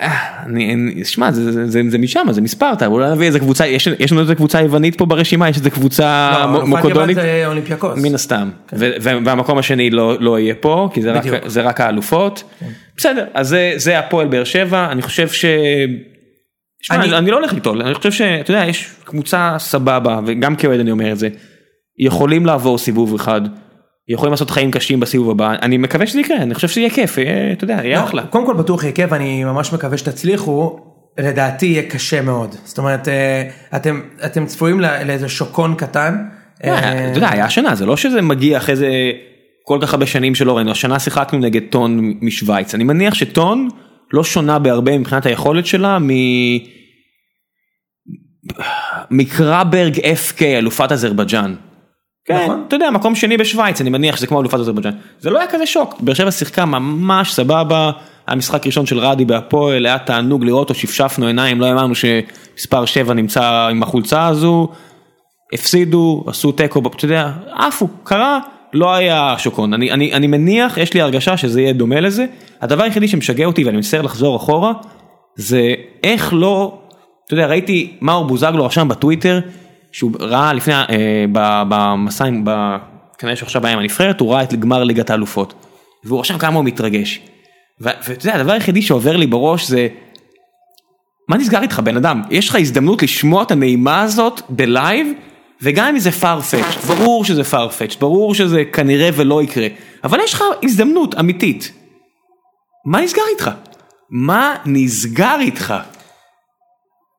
[SPEAKER 1] אה, אני, שמע, זה, זה, זה, זה משם, זה מספרטה, אולי נביא איזה קבוצה, יש, יש לנו איזה קבוצה יוונית פה ברשימה, יש איזה קבוצה
[SPEAKER 2] לא,
[SPEAKER 1] מוקדונית,
[SPEAKER 2] זה אולימפיאקוס.
[SPEAKER 1] מן הסתם, ו, ו, והמקום השני לא, לא יהיה פה, כי זה רק.
[SPEAKER 2] כן.
[SPEAKER 1] זה רק האלופות, בסדר, אז זה, זה הפועל באר שבע, אני חושב ש... שמע,
[SPEAKER 2] אני-
[SPEAKER 1] אני, אני לא הולך ליטול, אני חושב שאתה יודע, יש קבוצה סבבה, וגם כאוהד אני אומר את זה, יכולים לעבור סיבוב אחד, יכולים לעשות חיים קשים בסיבוב הבא, אני מקווה שזה יקרה, אני חושב שזה יהיה כיף, אתה יודע, יהיה
[SPEAKER 2] לא,
[SPEAKER 1] אחלה.
[SPEAKER 2] קודם כל בטוח יהיה כיף, אני ממש מקווה שתצליחו. לדעתי יהיה קשה מאוד. זאת אומרת, אה, אתם אתם צפויים לא- לאיזה שוקון קטן. אה,
[SPEAKER 1] אתה יודע, היה השנה, זה לא שזה מגיע אחרי זה כל כך הרבה שנים שלא ראינו, השנה שיחקנו נגד טון משוויץ, אני מניח שטון לא שונה בהרבה מבחינת היכולת שלה מ... מקרברג FK אלופת אזרבייג'אן. כן,
[SPEAKER 2] נכון.
[SPEAKER 1] אתה יודע, מקום שני בשוויץ, אני מניח שזה כמו אלופת אזרבייג'אן. זה לא היה כזה שוק, באר שבע שיחקה ממש סבבה, היה משחק ראשון של רדי בהפועל, היה תענוג לראות אותו, שפשפנו עיניים, לא האמנו שמספר 7 נמצא עם החולצה הזו, הפסידו, עשו תיקו, אתה יודע, עפו, קרה, לא היה שוקון. אני, אני, אני מניח, יש לי הרגשה שזה יהיה דומה לזה. הדבר היחידי שמשגע אותי, ואני מצטער לחזור אחורה, זה איך לא, אתה יודע, ראיתי מאור בוזגלו רשם בטוויטר, שהוא ראה לפני, אה, במסע, כנראה שעכשיו היה עם הנבחרת, הוא ראה את גמר ליגת האלופות. והוא רשם כמה הוא מתרגש. ואתה יודע, הדבר היחידי שעובר לי בראש זה, מה נסגר איתך בן אדם? יש לך הזדמנות לשמוע את הנעימה הזאת בלייב, וגם אם זה farfetched, ברור שזה farfetched, ברור שזה כנראה ולא יקרה, אבל יש לך הזדמנות אמיתית. מה נסגר איתך? מה נסגר איתך?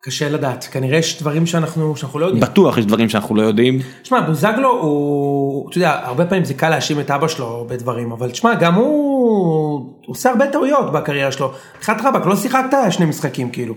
[SPEAKER 2] קשה לדעת, כנראה יש דברים שאנחנו, שאנחנו לא יודעים.
[SPEAKER 1] בטוח יש דברים שאנחנו לא יודעים.
[SPEAKER 2] שמע, בוזגלו הוא, אתה יודע, הרבה פעמים זה קל להאשים את אבא שלו בדברים, אבל תשמע, גם הוא, הוא עושה הרבה טעויות בקריירה שלו. מבחינת רבאק, לא שיחקת שני משחקים, כאילו.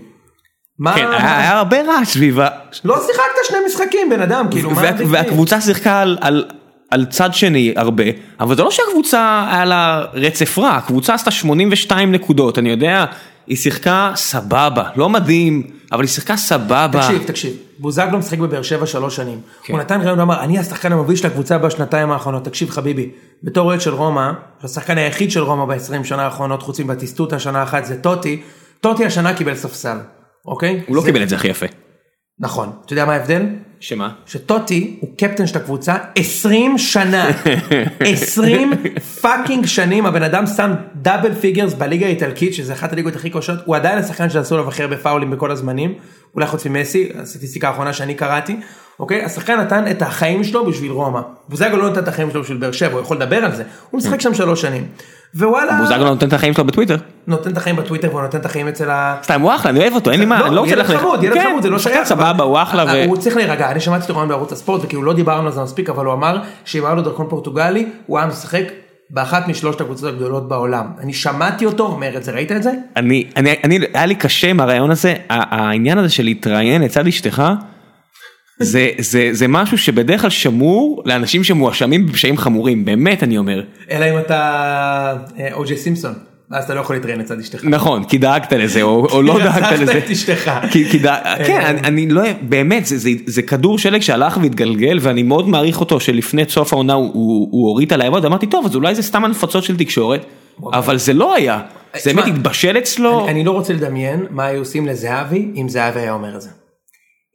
[SPEAKER 2] מה,
[SPEAKER 1] כן, היה היה הרבה רעש סביבה.
[SPEAKER 2] לא שיחקת שני משחקים, בן אדם, כאילו, מה...
[SPEAKER 1] וה-
[SPEAKER 2] דיל?
[SPEAKER 1] והקבוצה שיחקה על, על, על צד שני הרבה, אבל זה לא שהקבוצה היה לה רצף רע, הקבוצה עשתה 82 נקודות, אני יודע, היא שיחקה סבבה, לא מדהים, אבל היא שיחקה סבבה.
[SPEAKER 2] תקשיב, תקשיב, בוזגלו משחק בבאר שבע שלוש שנים.
[SPEAKER 1] כן.
[SPEAKER 2] הוא נתן ראיון, הוא אמר, אני השחקן המוביל של הקבוצה בשנתיים האחרונות. תקשיב חביבי, בתור אוהד של רומא, השחקן היחיד של רומא ב-20 שנה האחרונות, חוץ מבטיסטוטה שנה אחת, זה טוטי. טוטי השנה קיבל ספסל, אוקיי?
[SPEAKER 1] הוא לא קיבל את זה הכי יפה.
[SPEAKER 2] נכון. אתה יודע מה ההבדל?
[SPEAKER 1] שמה?
[SPEAKER 2] שטוטי הוא קפטן של הקבוצה 20 שנה. 20 fucking שנים הבן אדם שם double figures בליגה האיטלקית שזה אחת הליגות הכי קשות הוא עדיין השחקן שעשו לו הכי הרבה פאולים בכל הזמנים אולי חוץ ממסי הסטטיסטיקה האחרונה שאני קראתי אוקיי השחקן נתן את החיים שלו בשביל רומא. בוזגלו לא נתן את החיים שלו בשביל באר שבע הוא יכול לדבר על זה הוא משחק שם שלוש שנים. ווואלה
[SPEAKER 1] בוזגלו נותן את החיים שלו בטוויטר.
[SPEAKER 2] נותן את החיים בטוויטר והוא נותן את החיים אצל ה...
[SPEAKER 1] סתם הוא אחלה, אני אוהב אותו, אין לי מה, אני לא רוצה
[SPEAKER 2] ילד
[SPEAKER 1] ללכת.
[SPEAKER 2] חמוד, ילד
[SPEAKER 1] כן,
[SPEAKER 2] חמוד, זה לא שייך.
[SPEAKER 1] סבבה, הוא אחלה. ו-
[SPEAKER 2] הוא צריך להירגע, אני שמעתי אותו רעיון בערוץ הספורט וכאילו לא דיברנו על זה מספיק, אבל הוא אמר שאם היה לו דרכון פורטוגלי, הוא היה משחק באחת משלושת הקבוצות הגדולות בעולם. אני שמעתי אותו אומר את זה, ראית את זה?
[SPEAKER 1] אני, אני, אני, היה לי קשה עם הרעיון הזה, העניין הזה של להתראיין לצד אשתך, זה, זה, זה משהו שבדרך כלל שמור לאנשים שמואשמים בפשעים חמורים, באמת אני אומר.
[SPEAKER 2] אלא אם אתה אה, או.ג'יי סימפסון, ואז אתה לא יכול להתראיין לצד אשתך.
[SPEAKER 1] נכון, כי דאגת לזה, או, לא דאגת
[SPEAKER 2] רצחת
[SPEAKER 1] לזה.
[SPEAKER 2] את אשתך.
[SPEAKER 1] כי, כי דאג, כן,
[SPEAKER 2] אה.
[SPEAKER 1] אני, אני לא, באמת, זה, זה, זה כדור שלג שהלך והתגלגל, ואני מאוד מעריך אותו שלפני סוף העונה הוא, הוריד עליי עבוד, אמרתי, טוב, אז אולי זה סתם הנפצות של תקשורת, אבל זה לא היה, זה
[SPEAKER 2] תשמע,
[SPEAKER 1] באמת התבשל אצלו.
[SPEAKER 2] אני, אני לא רוצה לדמיין מה היו עושים לזהבי אם זהבי היה אומר את זה.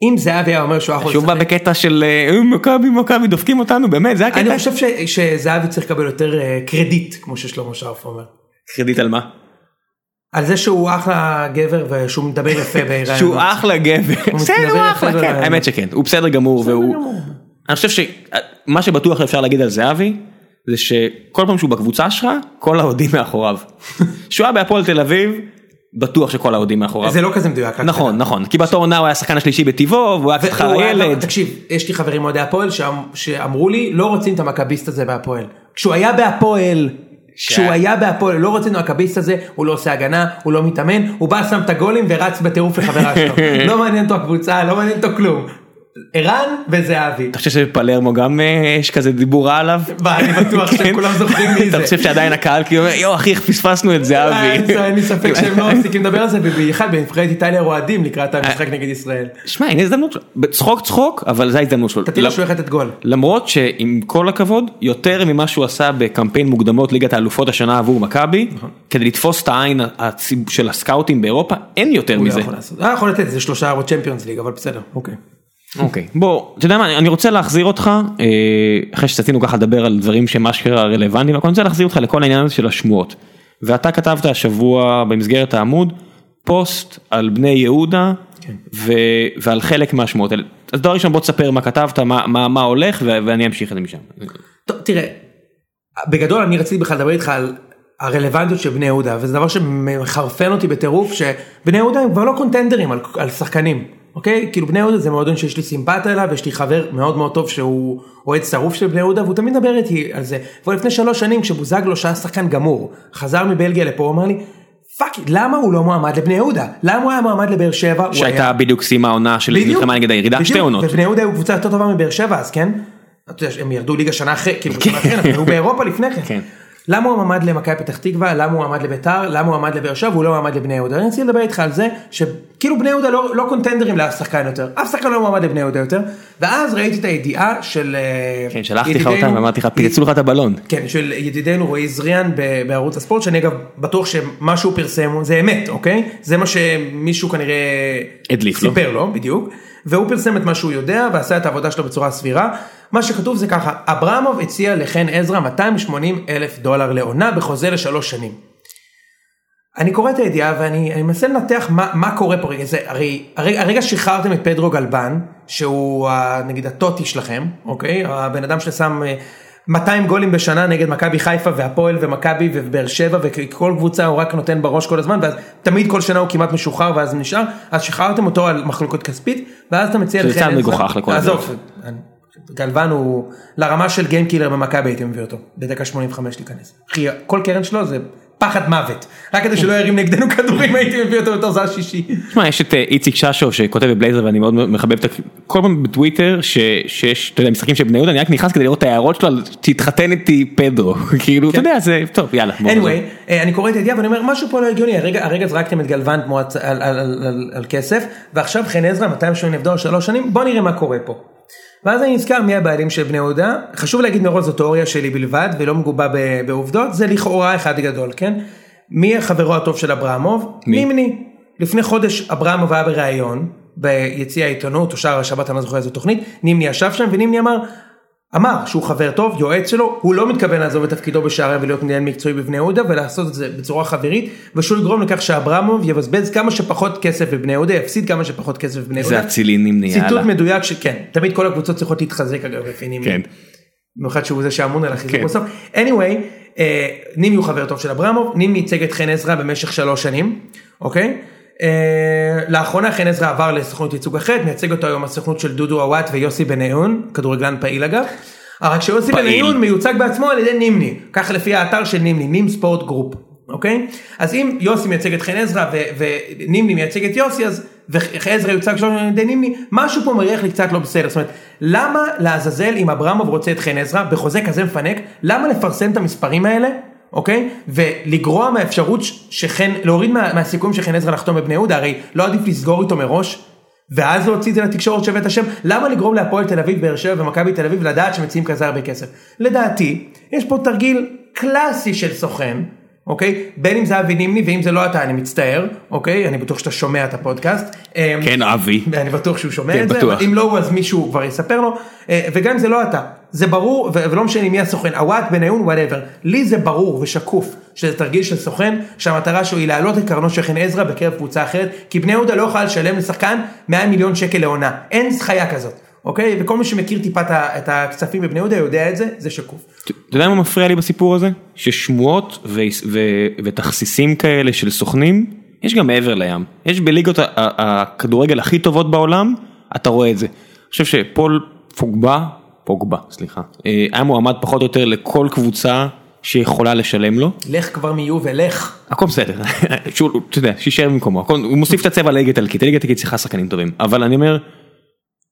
[SPEAKER 2] אם זהבי היה אומר שהוא יכול
[SPEAKER 1] שוב בא בקטע של אה, מכבי מכבי דופקים אותנו באמת זה הקטע.
[SPEAKER 2] אני חושב ש, שזהבי צריך לקבל יותר אה, קרדיט כמו ששלמה שרף אומר.
[SPEAKER 1] קרדיט על מה?
[SPEAKER 2] על זה שהוא אחלה גבר ושהוא מדבר יפה בהיריון.
[SPEAKER 1] שהוא אחלה גבר. בסדר הוא אחלה כן. האמת שכן הוא בסדר גמור והוא. אני חושב שמה שבטוח אפשר להגיד על זהבי זה שכל פעם שהוא בקבוצה שלך כל האוהדים מאחוריו. שהוא היה בהפועל תל אביב בטוח שכל האוהדים מאחוריו.
[SPEAKER 2] זה לא כזה מדויק.
[SPEAKER 1] נכון נכון כי באותו עונה הוא היה השחקן השלישי בטבעו והוא היה קצת חרא ילד.
[SPEAKER 2] תקשיב, יש לי חברים אוהדי הפועל שאמ- שאמרו לי לא רוצים את המכביסט הזה בהפועל. כשהוא היה בהפועל, כשהוא היה בהפועל, לא רצינו הכביסט הזה, הוא לא עושה הגנה, הוא לא מתאמן, הוא בא שם את הגולים ורץ בטירוף לחברה שלו. לא מעניין אותו הקבוצה, לא מעניין אותו כלום. ערן וזהבי.
[SPEAKER 1] אתה חושב שבפלרמו גם אה, יש כזה דיבור רע עליו?
[SPEAKER 2] אני בטוח
[SPEAKER 1] כן.
[SPEAKER 2] שכולם זוכרים מי זה.
[SPEAKER 1] אתה חושב שעדיין הקהל כאילו אומר יואו אחי איך פספסנו את זהבי.
[SPEAKER 2] אה, אין לי ספק שהם לא מפסיקים לדבר על זה, ובמיוחד בנבחרת איטליה רועדים לקראת המשחק נגד ישראל.
[SPEAKER 1] שמע הנה הזדמנות שלו. צחוק צחוק אבל זו ההזדמנות שלו.
[SPEAKER 2] תראה שהוא לתת גול.
[SPEAKER 1] למרות שעם כל הכבוד יותר ממה שהוא עשה בקמפיין מוקדמות ליגת האלופות השנה עבור מכבי
[SPEAKER 2] נכון.
[SPEAKER 1] כדי לתפוס את העין של הסקאוטים באירופה אין יותר
[SPEAKER 2] הוא לא
[SPEAKER 1] מזה.
[SPEAKER 2] היה יכול לתת איזה שלושה ארבעות צ'מפיונס ליג, אבל בסדר. אוקיי.
[SPEAKER 1] אוקיי בוא אתה יודע מה אני- רוצה להחזיר אותך אה, אחרי שרצינו ככה לדבר על דברים שהם אשכרה רלוונטיים אני רוצה להחזיר אותך לכל העניין הזה של השמועות. ואתה כתבת השבוע במסגרת העמוד פוסט על בני יהודה
[SPEAKER 2] כן.
[SPEAKER 1] ו- ועל חלק מהשמועות האלה. אז דבר ראשון בוא תספר מה כתבת מה מה מה הולך ו- ואני אמשיך את זה משם.
[SPEAKER 2] טוב, תראה, בגדול אני רציתי בכלל לדבר איתך על הרלוונטיות של בני יהודה, וזה דבר שמחרפן אותי בטירוף, שבני יהודה הם כבר לא קונטנדרים על, על שחקנים. אוקיי? כאילו בני יהודה זה מועדון שיש לי סימפתיה אליו, יש לי חבר מאוד מאוד טוב שהוא אוהד שרוף של בני יהודה, והוא תמיד מדבר איתי על זה. כבר לפני שלוש שנים כשבוזגלו שהיה שחקן גמור, חזר מבלגיה לפה, הוא אמר לי, fuck, למה הוא לא מועמד לבני יהודה? למה הוא היה מועמד לבאר שבע?
[SPEAKER 1] שהייתה
[SPEAKER 2] היה-
[SPEAKER 1] בדיוק סיימה עונה של מלחמה נגד הירידה, שתי עונות.
[SPEAKER 2] ובני יהודה היו קבוצה יותר טובה מבאר שבע אז כן? הם ירדו ליגה שנה אחרי, כאילו שנה אחרי, אבל היו באירופה לפני כן. למה הוא עמד למכבי פתח תקווה, למה הוא עמד לביתר, למה הוא עמד לבאר שבע, והוא לא עמד לבני יהודה. אני רציתי לדבר איתך על זה, שכאילו בני יהודה לא, לא קונטנדרים לאף שחקן יותר, אף שחקן לא מועמד לבני יהודה יותר, ואז ראיתי את הידיעה של אה,
[SPEAKER 1] כן, שלחתי לך אותה ואמרתי לך, פיצצו לך את הבלון.
[SPEAKER 2] כן, של ידידנו רועי זריאן בערוץ הספורט, שאני אגב בטוח שמה שהוא פרסם זה אמת, אוקיי? זה מה שמישהו כנראה
[SPEAKER 1] הדליף לו.
[SPEAKER 2] סיפר לו, בדיוק. והוא פרסם את מה שהוא יודע ועשה את העבודה שלו בצורה סבירה. מה שכתוב זה ככה, אברמוב הציע לחן עזרא 280 אלף דולר לעונה בחוזה לשלוש שנים. אני קורא את הידיעה ואני אני מנסה לנתח מה, מה קורה פה זה הרי הרגע, הרגע שחררתם את פדרו גלבן, שהוא נגיד הטוטי שלכם, אוקיי? הבן אדם ששם אה, 200 גולים בשנה נגד מכבי חיפה והפועל ומכבי ובאר שבע וכל קבוצה הוא רק נותן בראש כל הזמן ואז תמיד כל שנה הוא כמעט משוחרר ואז נשאר, אז שחררתם אותו על מחלוקות כספית ואז אתה מציע
[SPEAKER 1] שזה
[SPEAKER 2] עזרא-
[SPEAKER 1] מגוחך לכל
[SPEAKER 2] עזוב, גלבן הוא לרמה של גיימקילר במכבי הייתי מביא אותו. בדקה 85 להיכנס. כל קרן שלו זה פחד מוות רק כדי שלא ירים נגדנו כדורים הייתי מביא אותו בתור זר שישי.
[SPEAKER 1] תשמע, יש את אה, איציק ששו שכותב בבלייזר ואני מאוד מחבב את. כל פעם בטוויטר שיש, אתה יודע, משחקים של בני יהודה, אני רק נכנס כדי לראות את ההערות שלו על תתחתן איתי פדרו. כאילו, אתה יודע, זה טוב, יאללה.
[SPEAKER 2] anyway, אה, אני קורא את הידיעה ואני אומר משהו פה לא הגיוני, הרגע, זרקתם את גלוון על, כסף ועכשיו חן עזרא 280 אלף דולר שלוש שנים בוא נראה מה קורה פה. ואז אני נזכר מי הבעלים של בני יהודה, חשוב להגיד מראש זו תיאוריה שלי בלבד ולא מגובה בעובדות, זה לכאורה אחד גדול, כן? מי חברו הטוב של אברמוב?
[SPEAKER 1] מי?
[SPEAKER 2] נימני. לפני חודש אברמוב היה בריאיון ביציע העיתונות או שער השבת אני לא זוכר איזו תוכנית, נימני ישב שם ונימני אמר אמר שהוא חבר טוב, יועץ שלו, הוא לא מתכוון לעזוב את תפקידו בשערי ולהיות מנהל מקצועי בבני יהודה ולעשות את זה בצורה חברית ושהוא יגרום לכך שאברמוב יבזבז כמה שפחות כסף בבני יהודה, יפסיד כמה שפחות כסף בבני יהודה.
[SPEAKER 1] אצילי נימני,
[SPEAKER 2] ציטוט
[SPEAKER 1] יאללה.
[SPEAKER 2] מדויק שכן, תמיד כל הקבוצות צריכות להתחזק אגב לפי נימני.
[SPEAKER 1] כן.
[SPEAKER 2] במיוחד שהוא זה שאמון על החיזוק
[SPEAKER 1] כן.
[SPEAKER 2] בסוף. anyway, אה, נימני הוא חבר טוב של אברמוב, נימני ייצג את חן עזרא במשך שלוש שנים, אוקיי? אה, לאחרונה חן עזרא עבר לסוכנות ייצוג אחרת, מייצג אותו היום הסוכנות של דודו עוואט ויוסי בניון, כדורגלן פעיל אגב. רק שיוסי. בניון מיוצג בעצמו על ידי נימני, ככה לפי האתר של נימני, Nim Sport Group, אוקיי? אז אם יוסי מייצג את חן עזרא ונימני מייצג את יוסי, אז ועזרא יוצג שלו על ידי נימני, משהו פה מריח לי קצת לא בסדר, זאת אומרת, למה לעזאזל אם אברמוב רוצה את חן עזרא בחוזה כזה מפנק, למה לפרסם את המספרים האלה? אוקיי? ולגרוע מהאפשרות שחן, להוריד מה, מהסיכויים של חן עזרא לחתום בבני יהודה, הרי לא עדיף לסגור איתו מראש? ואז להוציא את זה לתקשורת שווה את השם, למה לגרום להפועל תל אביב, באר שבע ומכבי תל אביב לדעת שמציעים כזה הרבה כסף? לדעתי, יש פה תרגיל קלאסי של סוכן, אוקיי? בין אם זה אבי נימני ואם זה לא אתה אני מצטער, אוקיי? אני בטוח שאתה שומע את הפודקאסט. אמ,
[SPEAKER 1] כן, אבי.
[SPEAKER 2] ואני בטוח שהוא שומע
[SPEAKER 1] כן,
[SPEAKER 2] את זה. אם לא הוא אז מישהו כבר יספר לו, אה, וגם אם זה לא אתה, זה ברור, ולא משנה מי הסוכן, עוואט, בניון, whatever, לי זה ברור ושקוף, שזה תרגיל של סוכן, שהמטרה שלו היא להעלות את קרנו של חן עזרא בקרב קבוצה אחרת, כי בני יהודה לא יכולה לשלם לשחקן 100 מיליון שקל לעונה, אין חיה כזאת, אוקיי? וכל מי שמכיר טיפה את הכספים בבני יהודה יודע את זה, זה שקוף.
[SPEAKER 1] אתה יודע מה מפריע לי בסיפור הזה? ששמועות ותכסיסים כאלה של סוכנים, יש גם מעבר לים. יש בליגות הכדורגל הכי טובות בעולם, אתה רואה את זה. אני חושב שפול פוגבה, פוגבה, סליחה, אה, היה מועמד פחות או יותר לכל קבוצה שיכולה לשלם לו.
[SPEAKER 2] לך כבר מיובל, לך.
[SPEAKER 1] הכל בסדר, שהוא, אתה יודע, שישאר במקומו, הוא מוסיף את הצבע לליגה האיטלקית, הליגה האיטלקית צריכה שחקנים טובים, אבל אני אומר,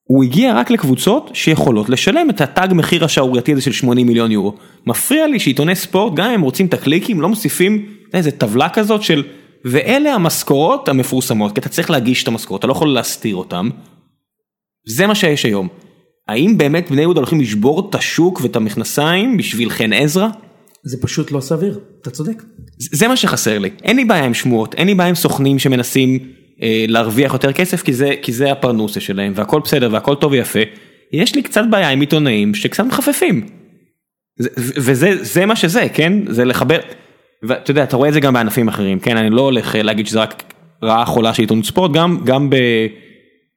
[SPEAKER 1] הוא הגיע רק לקבוצות שיכולות לשלם את התג מחיר השערורייתי הזה של 80 מיליון יורו. מפריע לי שעיתוני ספורט, גם אם הם רוצים את הקליקים, לא מוסיפים איזה טבלה כזאת של, ואלה המשכורות המפורסמות, כי אתה צריך להגיש את המשכורות, אתה לא יכול להסתיר אותן. זה מה שיש היום. האם באמת בני יהודה הולכים לשבור את השוק ואת המכנסיים בשביל חן עזרא?
[SPEAKER 2] זה פשוט לא סביר, אתה צודק.
[SPEAKER 1] זה מה שחסר לי, אין לי בעיה עם שמועות, אין לי בעיה עם סוכנים שמנסים להרוויח יותר כסף כי זה, כי זה הפרנוסה שלהם והכל בסדר והכל טוב ויפה, יש לי קצת בעיה עם עיתונאים שקצת מחפפים. וזה זה מה שזה, כן? זה לחבר, ואתה יודע, אתה רואה את זה גם בענפים אחרים, כן? אני לא הולך אה, להגיד שזה רק רעה חולה של עיתונות ספורט, גם, גם ב...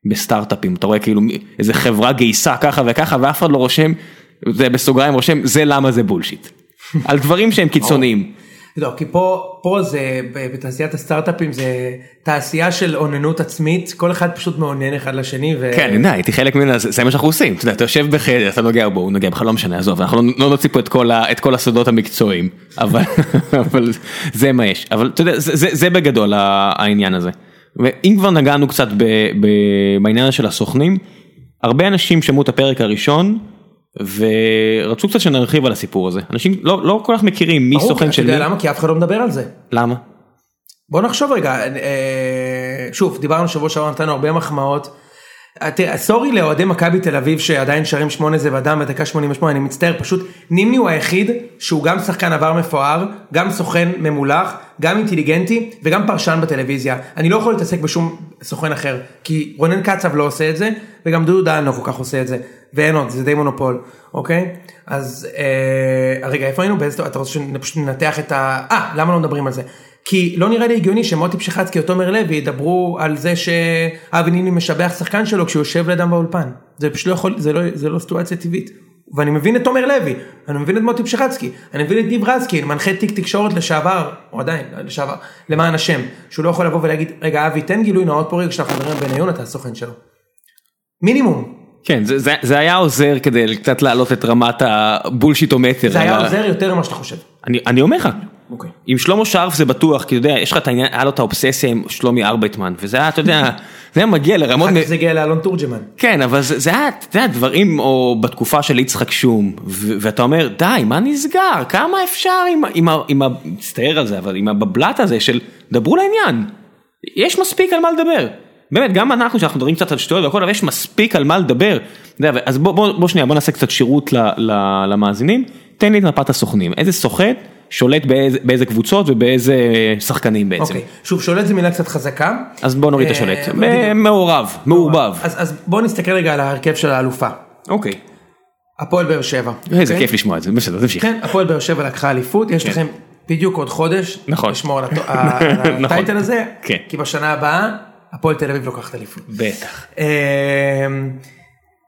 [SPEAKER 1] בסטארט-אפים, אתה רואה כאילו איזה חברה גייסה ככה וככה ואף אחד לא רושם, זה בסוגריים רושם, זה למה זה בולשיט. על דברים שהם קיצוניים.
[SPEAKER 2] לא, כי פה, פה זה, בתעשיית הסטארט-אפים זה תעשייה של אוננות עצמית, כל אחד פשוט מאונן אחד לשני. ו...
[SPEAKER 1] כן, אני יודע, הייתי חלק ממנה, זה מה שאנחנו עושים, אתה יודע, אתה יושב בחדר, אתה נוגע בו, הוא נוגע בך, לא משנה, עזוב, אנחנו לא- לא נוציא פה את כל ה- את כל הסודות המקצועיים, אבל אבל זה מה יש, אבל אתה יודע, זה- זה זה בגדול העניין הזה. ואם כבר נגענו קצת ב- ב- בעניין של הסוכנים, הרבה אנשים שמעו את הפרק הראשון, ורצו קצת שנרחיב על הסיפור הזה, אנשים לא לא כל כך מכירים מי סוכן של מי,
[SPEAKER 2] למה? כי אף אחד לא מדבר על זה.
[SPEAKER 1] למה?
[SPEAKER 2] בוא נחשוב רגע, אה, שוב, דיברנו שבוע שעבר, נתנו הרבה מחמאות. אה, תראה, סורי לאוהדי מכבי תל אביב שעדיין שרים שמונה זה בדם בדקה 88, אני מצטער, פשוט נימני הוא היחיד שהוא גם שחקן עבר מפואר, גם סוכן ממולח, גם אינטליגנטי וגם פרשן בטלוויזיה. אני לא יכול להתעסק בשום סוכן אחר, כי רונן קצב לא עושה את זה, וגם דודו דהן לא כל כך עושה את זה, ואין עוד, זה די מונופול, אוקיי? אז אה, רגע, איפה היינו? באיזה, אתה רוצה שפשוט ננתח את ה... אה, למה לא מדברים על זה? כי לא נראה לי הגיוני שמוטי פשיחצקי או תומר לוי ידברו על זה שאבי ניני משבח שחקן שלו כשהוא יושב לידם באולפן. זה פשוט לא יכול, זה לא, זה לא סיטואציה טבעית. ואני מבין את תומר לוי, אני מבין את מוטי פשיחצקי, אני מבין את גיב רזקין, מנחה תיק תקשורת לשעבר, או עדיין, לשעבר, למען השם, שהוא לא יכול לבוא ולהגיד, רגע אבי תן גילוי נאות פה רגע כשאנחנו מדברים בניון אתה הסוכן שלו. מינימום,
[SPEAKER 1] כן, זה- זה זה היה עוזר כדי קצת להעלות את רמת הבולשיטומטר.
[SPEAKER 2] זה היה
[SPEAKER 1] ה-
[SPEAKER 2] עוזר יותר ממה שאתה חושב.
[SPEAKER 1] אני אני אומר לך,
[SPEAKER 2] אוקיי.
[SPEAKER 1] עם שלמה שרף זה בטוח, כי אתה יודע, יש לך את העניין, היה לו את האובססיה עם שלומי ארבייטמן, וזה היה, אתה יודע, זה היה מגיע לרמות,
[SPEAKER 2] אחר
[SPEAKER 1] מ-
[SPEAKER 2] כך זה הגיע לאלון תורג'מן.
[SPEAKER 1] כן, אבל זה זה היה, אתה יודע, דברים, או בתקופה של יצחק שום, ואתה אומר, די, מה נסגר, כמה אפשר עם עם. עם ה- מצטער על זה, אבל עם הבבלת הזה של, דברו לעניין, יש מספיק על מה לדבר. באמת, גם אנחנו, שאנחנו מדברים קצת על שטויות והכל, אבל יש מספיק על מה לדבר. יודע, אז בוא, בוא, בוא שנייה, בוא נעשה קצת שירות ל, ל, למאזינים. תן לי את מפת הסוכנים, איזה סוכן שולט באיזה, באיזה קבוצות ובאיזה שחקנים בעצם.
[SPEAKER 2] אוקיי, שוב שולט זה מילה קצת חזקה.
[SPEAKER 1] אז בוא נוריד את
[SPEAKER 2] אה,
[SPEAKER 1] השולט. מעורב, מעורבב.
[SPEAKER 2] אז, אז בוא נסתכל רגע על ההרכב של האלופה.
[SPEAKER 1] אוקיי.
[SPEAKER 2] הפועל באר שבע.
[SPEAKER 1] איזה
[SPEAKER 2] אוקיי?
[SPEAKER 1] כיף לשמוע את זה, בסדר, תמשיך.
[SPEAKER 2] כן, הפועל באר שבע לקחה אליפות, יש
[SPEAKER 1] כן.
[SPEAKER 2] לכם בדיוק עוד חודש.
[SPEAKER 1] נכון.
[SPEAKER 2] לשמור על
[SPEAKER 1] נכון.
[SPEAKER 2] הטייטל הזה.
[SPEAKER 1] כן.
[SPEAKER 2] כי בשנה הבאה הפועל תל אביב לוקחת אליפות.
[SPEAKER 1] בטח.
[SPEAKER 2] אמ,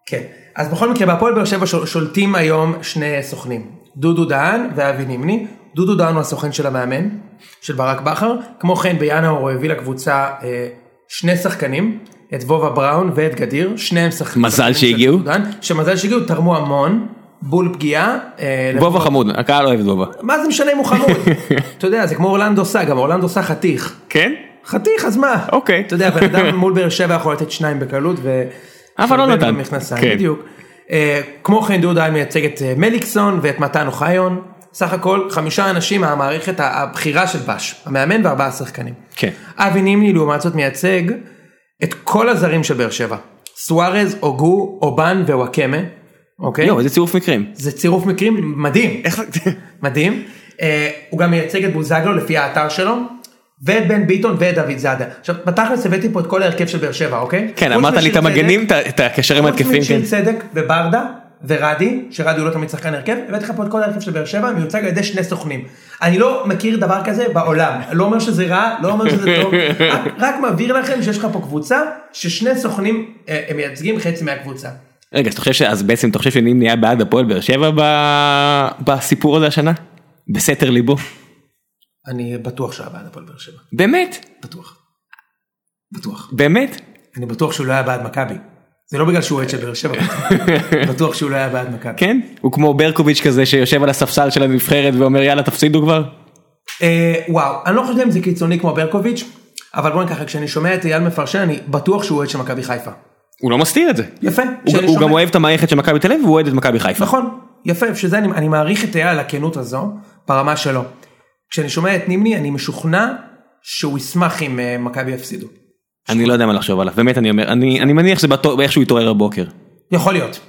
[SPEAKER 2] כן, אז בכל מקרה בהפועל באר שבע שול- שולטים היום שני סוכנים, דודו דהן ואבי נימני, דודו דהן הוא הסוכן של המאמן, של ברק בכר, כמו כן בינואר הוא הביא לקבוצה אה, שני שחקנים, את וובה בראון ואת גדיר, שניהם שחקנים.
[SPEAKER 1] מזל שהגיעו.
[SPEAKER 2] דודו דהן, שמזל שהגיעו, תרמו המון, בול פגיעה. אה,
[SPEAKER 1] בובה
[SPEAKER 2] לפחות-
[SPEAKER 1] חמוד, הקהל אוהב את בובה.
[SPEAKER 2] מה זה משנה אם הוא חמוד? אתה יודע, זה כמו אורלנדו סא, גם אורלנדו סא חתיך.
[SPEAKER 1] כן?
[SPEAKER 2] חתיך, אז מה?
[SPEAKER 1] אוקיי.
[SPEAKER 2] אתה יודע, בן אדם מול באר שבע יכול לתת שניים בקלות ו...
[SPEAKER 1] אבל לא נתן. כן.
[SPEAKER 2] בדיוק. אה, כמו כן דודו מייצג את אה, מליקסון ואת מתן אוחיון. סך הכל חמישה אנשים מהמערכת הבכירה של בש, המאמן וארבעה שחקנים.
[SPEAKER 1] כן.
[SPEAKER 2] אבי נימני לעומת זאת מייצג את כל הזרים של באר שבע. סוארז, אוגו, אובן ווואקמה. אוקיי?
[SPEAKER 1] יואו, איזה צירוף מקרים.
[SPEAKER 2] זה צירוף מקרים מדהים. מדהים. אה, הוא גם מייצג את בוזגלו לפי האתר שלו. ואת בן ביטון ואת דוד זאדה. עכשיו בתכלס הבאתי פה את כל ההרכב של באר שבע אוקיי?
[SPEAKER 1] כן,
[SPEAKER 2] חוץ
[SPEAKER 1] אמרת לי את המגנים, את- הקשרים
[SPEAKER 2] חוץ
[SPEAKER 1] ההתקפיים,
[SPEAKER 2] משיר
[SPEAKER 1] כן.
[SPEAKER 2] צדק וברדה ורדי, שרדי הוא לא תמיד שחקן הרכב, הבאתי לך פה את כל ההרכב של באר שבע, מיוצג על ידי שני סוכנים. אני לא מכיר דבר כזה בעולם, לא אומר שזה רע, לא אומר שזה טוב, רק, רק מבהיר לכם שיש לך פה קבוצה ששני סוכנים אה, הם מייצגים חצי מהקבוצה.
[SPEAKER 1] רגע, אז אתה חושב ש... אז בעצם אתה חושב שנימני היה בעד הפועל באר שבע ב- בסיפור הזה השנה? בסתר ליבו?
[SPEAKER 2] אני בטוח שהוא היה בעד הפועל באר שבע,
[SPEAKER 1] באמת?
[SPEAKER 2] בטוח. בטוח.
[SPEAKER 1] באמת?
[SPEAKER 2] אני בטוח שהוא לא היה בעד מכבי. זה לא בגלל שהוא אוהד של באר שבע, בטוח שהוא לא היה בעד מכבי.
[SPEAKER 1] כן? הוא כמו ברקוביץ' כזה שיושב על הספסל של הנבחרת ואומר יאללה תפסידו כבר?
[SPEAKER 2] אה, וואו, אני לא חושב אם זה קיצוני כמו ברקוביץ', אבל בוא ניקח, כשאני שומע את אייל מפרשן, אני בטוח שהוא אוהד של מכבי חיפה.
[SPEAKER 1] הוא לא מסתיר את זה.
[SPEAKER 2] יפה.
[SPEAKER 1] הוא גם אוהב את המערכת של מכבי תל אביב והוא אוהד את מכבי חיפה.
[SPEAKER 2] נכון, יפה, שזה אני, אני מעריך את אייל על הכנות הזו, ברמה שלו. כשאני שומע את נימני, אני משוכנע שהוא ישמח אם אה, מכבי יפסידו.
[SPEAKER 1] אני לא יודע מה לחשוב עליו, באמת אני אומר, אני אני מניח שזה בטוח- באיך שהוא יתעורר הבוקר.
[SPEAKER 2] יכול להיות,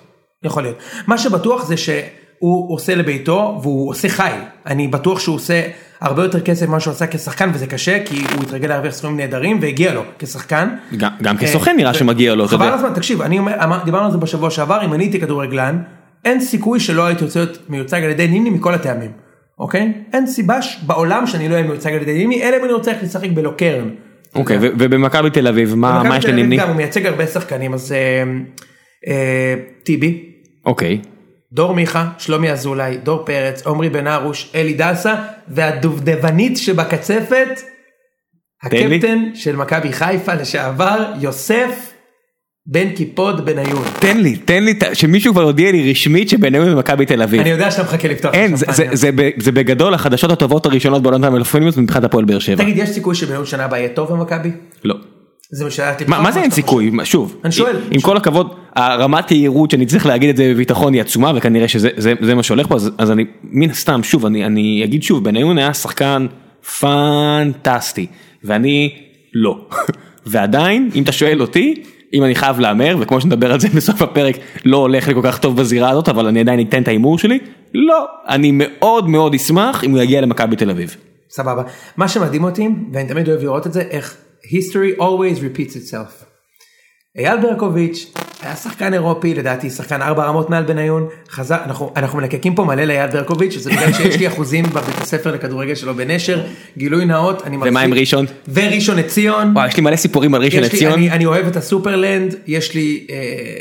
[SPEAKER 2] יכול להיות. מה שבטוח זה שהוא עושה לביתו והוא עושה חי. אני בטוח שהוא עושה הרבה יותר כסף ממה שהוא עשה כשחקן וזה קשה כי הוא התרגל להרוויח סכומים נהדרים והגיע לו כשחקן.
[SPEAKER 1] גם- גם כסוכן נראה שמגיע לו, אתה
[SPEAKER 2] חבל
[SPEAKER 1] יודע.
[SPEAKER 2] הזמן, תקשיב, אני אומר, דיברנו על זה בשבוע שעבר, אם אני הייתי כדורגלן, אין סיכוי שלא הייתי רוצה להיות מיוצג על ידי נימני מכל הטעמים, אוקיי? אין סיבה בעולם שאני לא אהיה מיוצג על ידי נימני, אלא אם אני רוצה ללכת לשחק בלוקרן.
[SPEAKER 1] אוקיי, ובמכבי תל אביב, מה יש לנימני?
[SPEAKER 2] הוא מייצג הרבה שחקנים, אז אה, אה, טיבי,
[SPEAKER 1] אוקיי.
[SPEAKER 2] דור מיכה, שלומי אזולאי, דור פרץ, עמרי בן ארוש, אלי דסה, והדובדבנית שבקצפת. הקפטן של מכבי חיפה לשעבר, יוסף בן קיפוד בניון.
[SPEAKER 1] תן לי, תן לי, שמישהו כבר הודיע לי רשמית שבניון ומכבי תל אביב.
[SPEAKER 2] אני יודע שאתה מחכה לפתוח.
[SPEAKER 1] אין, זה- זה- בגדול החדשות הטובות הראשונות בעולם המלפפוניות מבחינת הפועל באר שבע.
[SPEAKER 2] תגיד, יש סיכוי שבניון שנה הבאה יהיה טוב במכבי?
[SPEAKER 1] לא.
[SPEAKER 2] זה משאלת
[SPEAKER 1] מה מה זה אין סיכוי? שוב,
[SPEAKER 2] אני שואל.
[SPEAKER 1] עם כל הכבוד, הרמת יהירות שאני צריך להגיד את זה בביטחון היא עצומה וכנראה שזה זה- זה מה שהולך פה אז אני מן הסתם שוב אני אני אגיד שוב בניון היה שחקן פנטסטי ואני לא ועדיין אם אתה שואל אותי אם אני חייב להמר וכמו שנדבר על זה בסוף הפרק לא הולך לי כל כך טוב בזירה הזאת אבל אני עדיין אתן את ההימור שלי לא אני מאוד מאוד אשמח אם הוא יגיע למכבי תל אביב.
[SPEAKER 2] סבבה. מה שמדהים אותי, ואני תמיד אוהב לראות את זה, איך history always repeats itself. אייל ברקוביץ' היה שחקן אירופי, לדעתי שחקן ארבע רמות מעל בניון, חזר, אנחנו, אנחנו מלקקים פה מלא לאייל ברקוביץ', שזה בגלל שיש לי אחוזים בבית הספר לכדורגל שלו בנשר, גילוי נאות, אני
[SPEAKER 1] ומה עם ראשון?
[SPEAKER 2] וראשון לציון.
[SPEAKER 1] וואי יש לי מלא סיפורים על ראשון לציון.
[SPEAKER 2] אני, אני אוהב את הסופרלנד, יש לי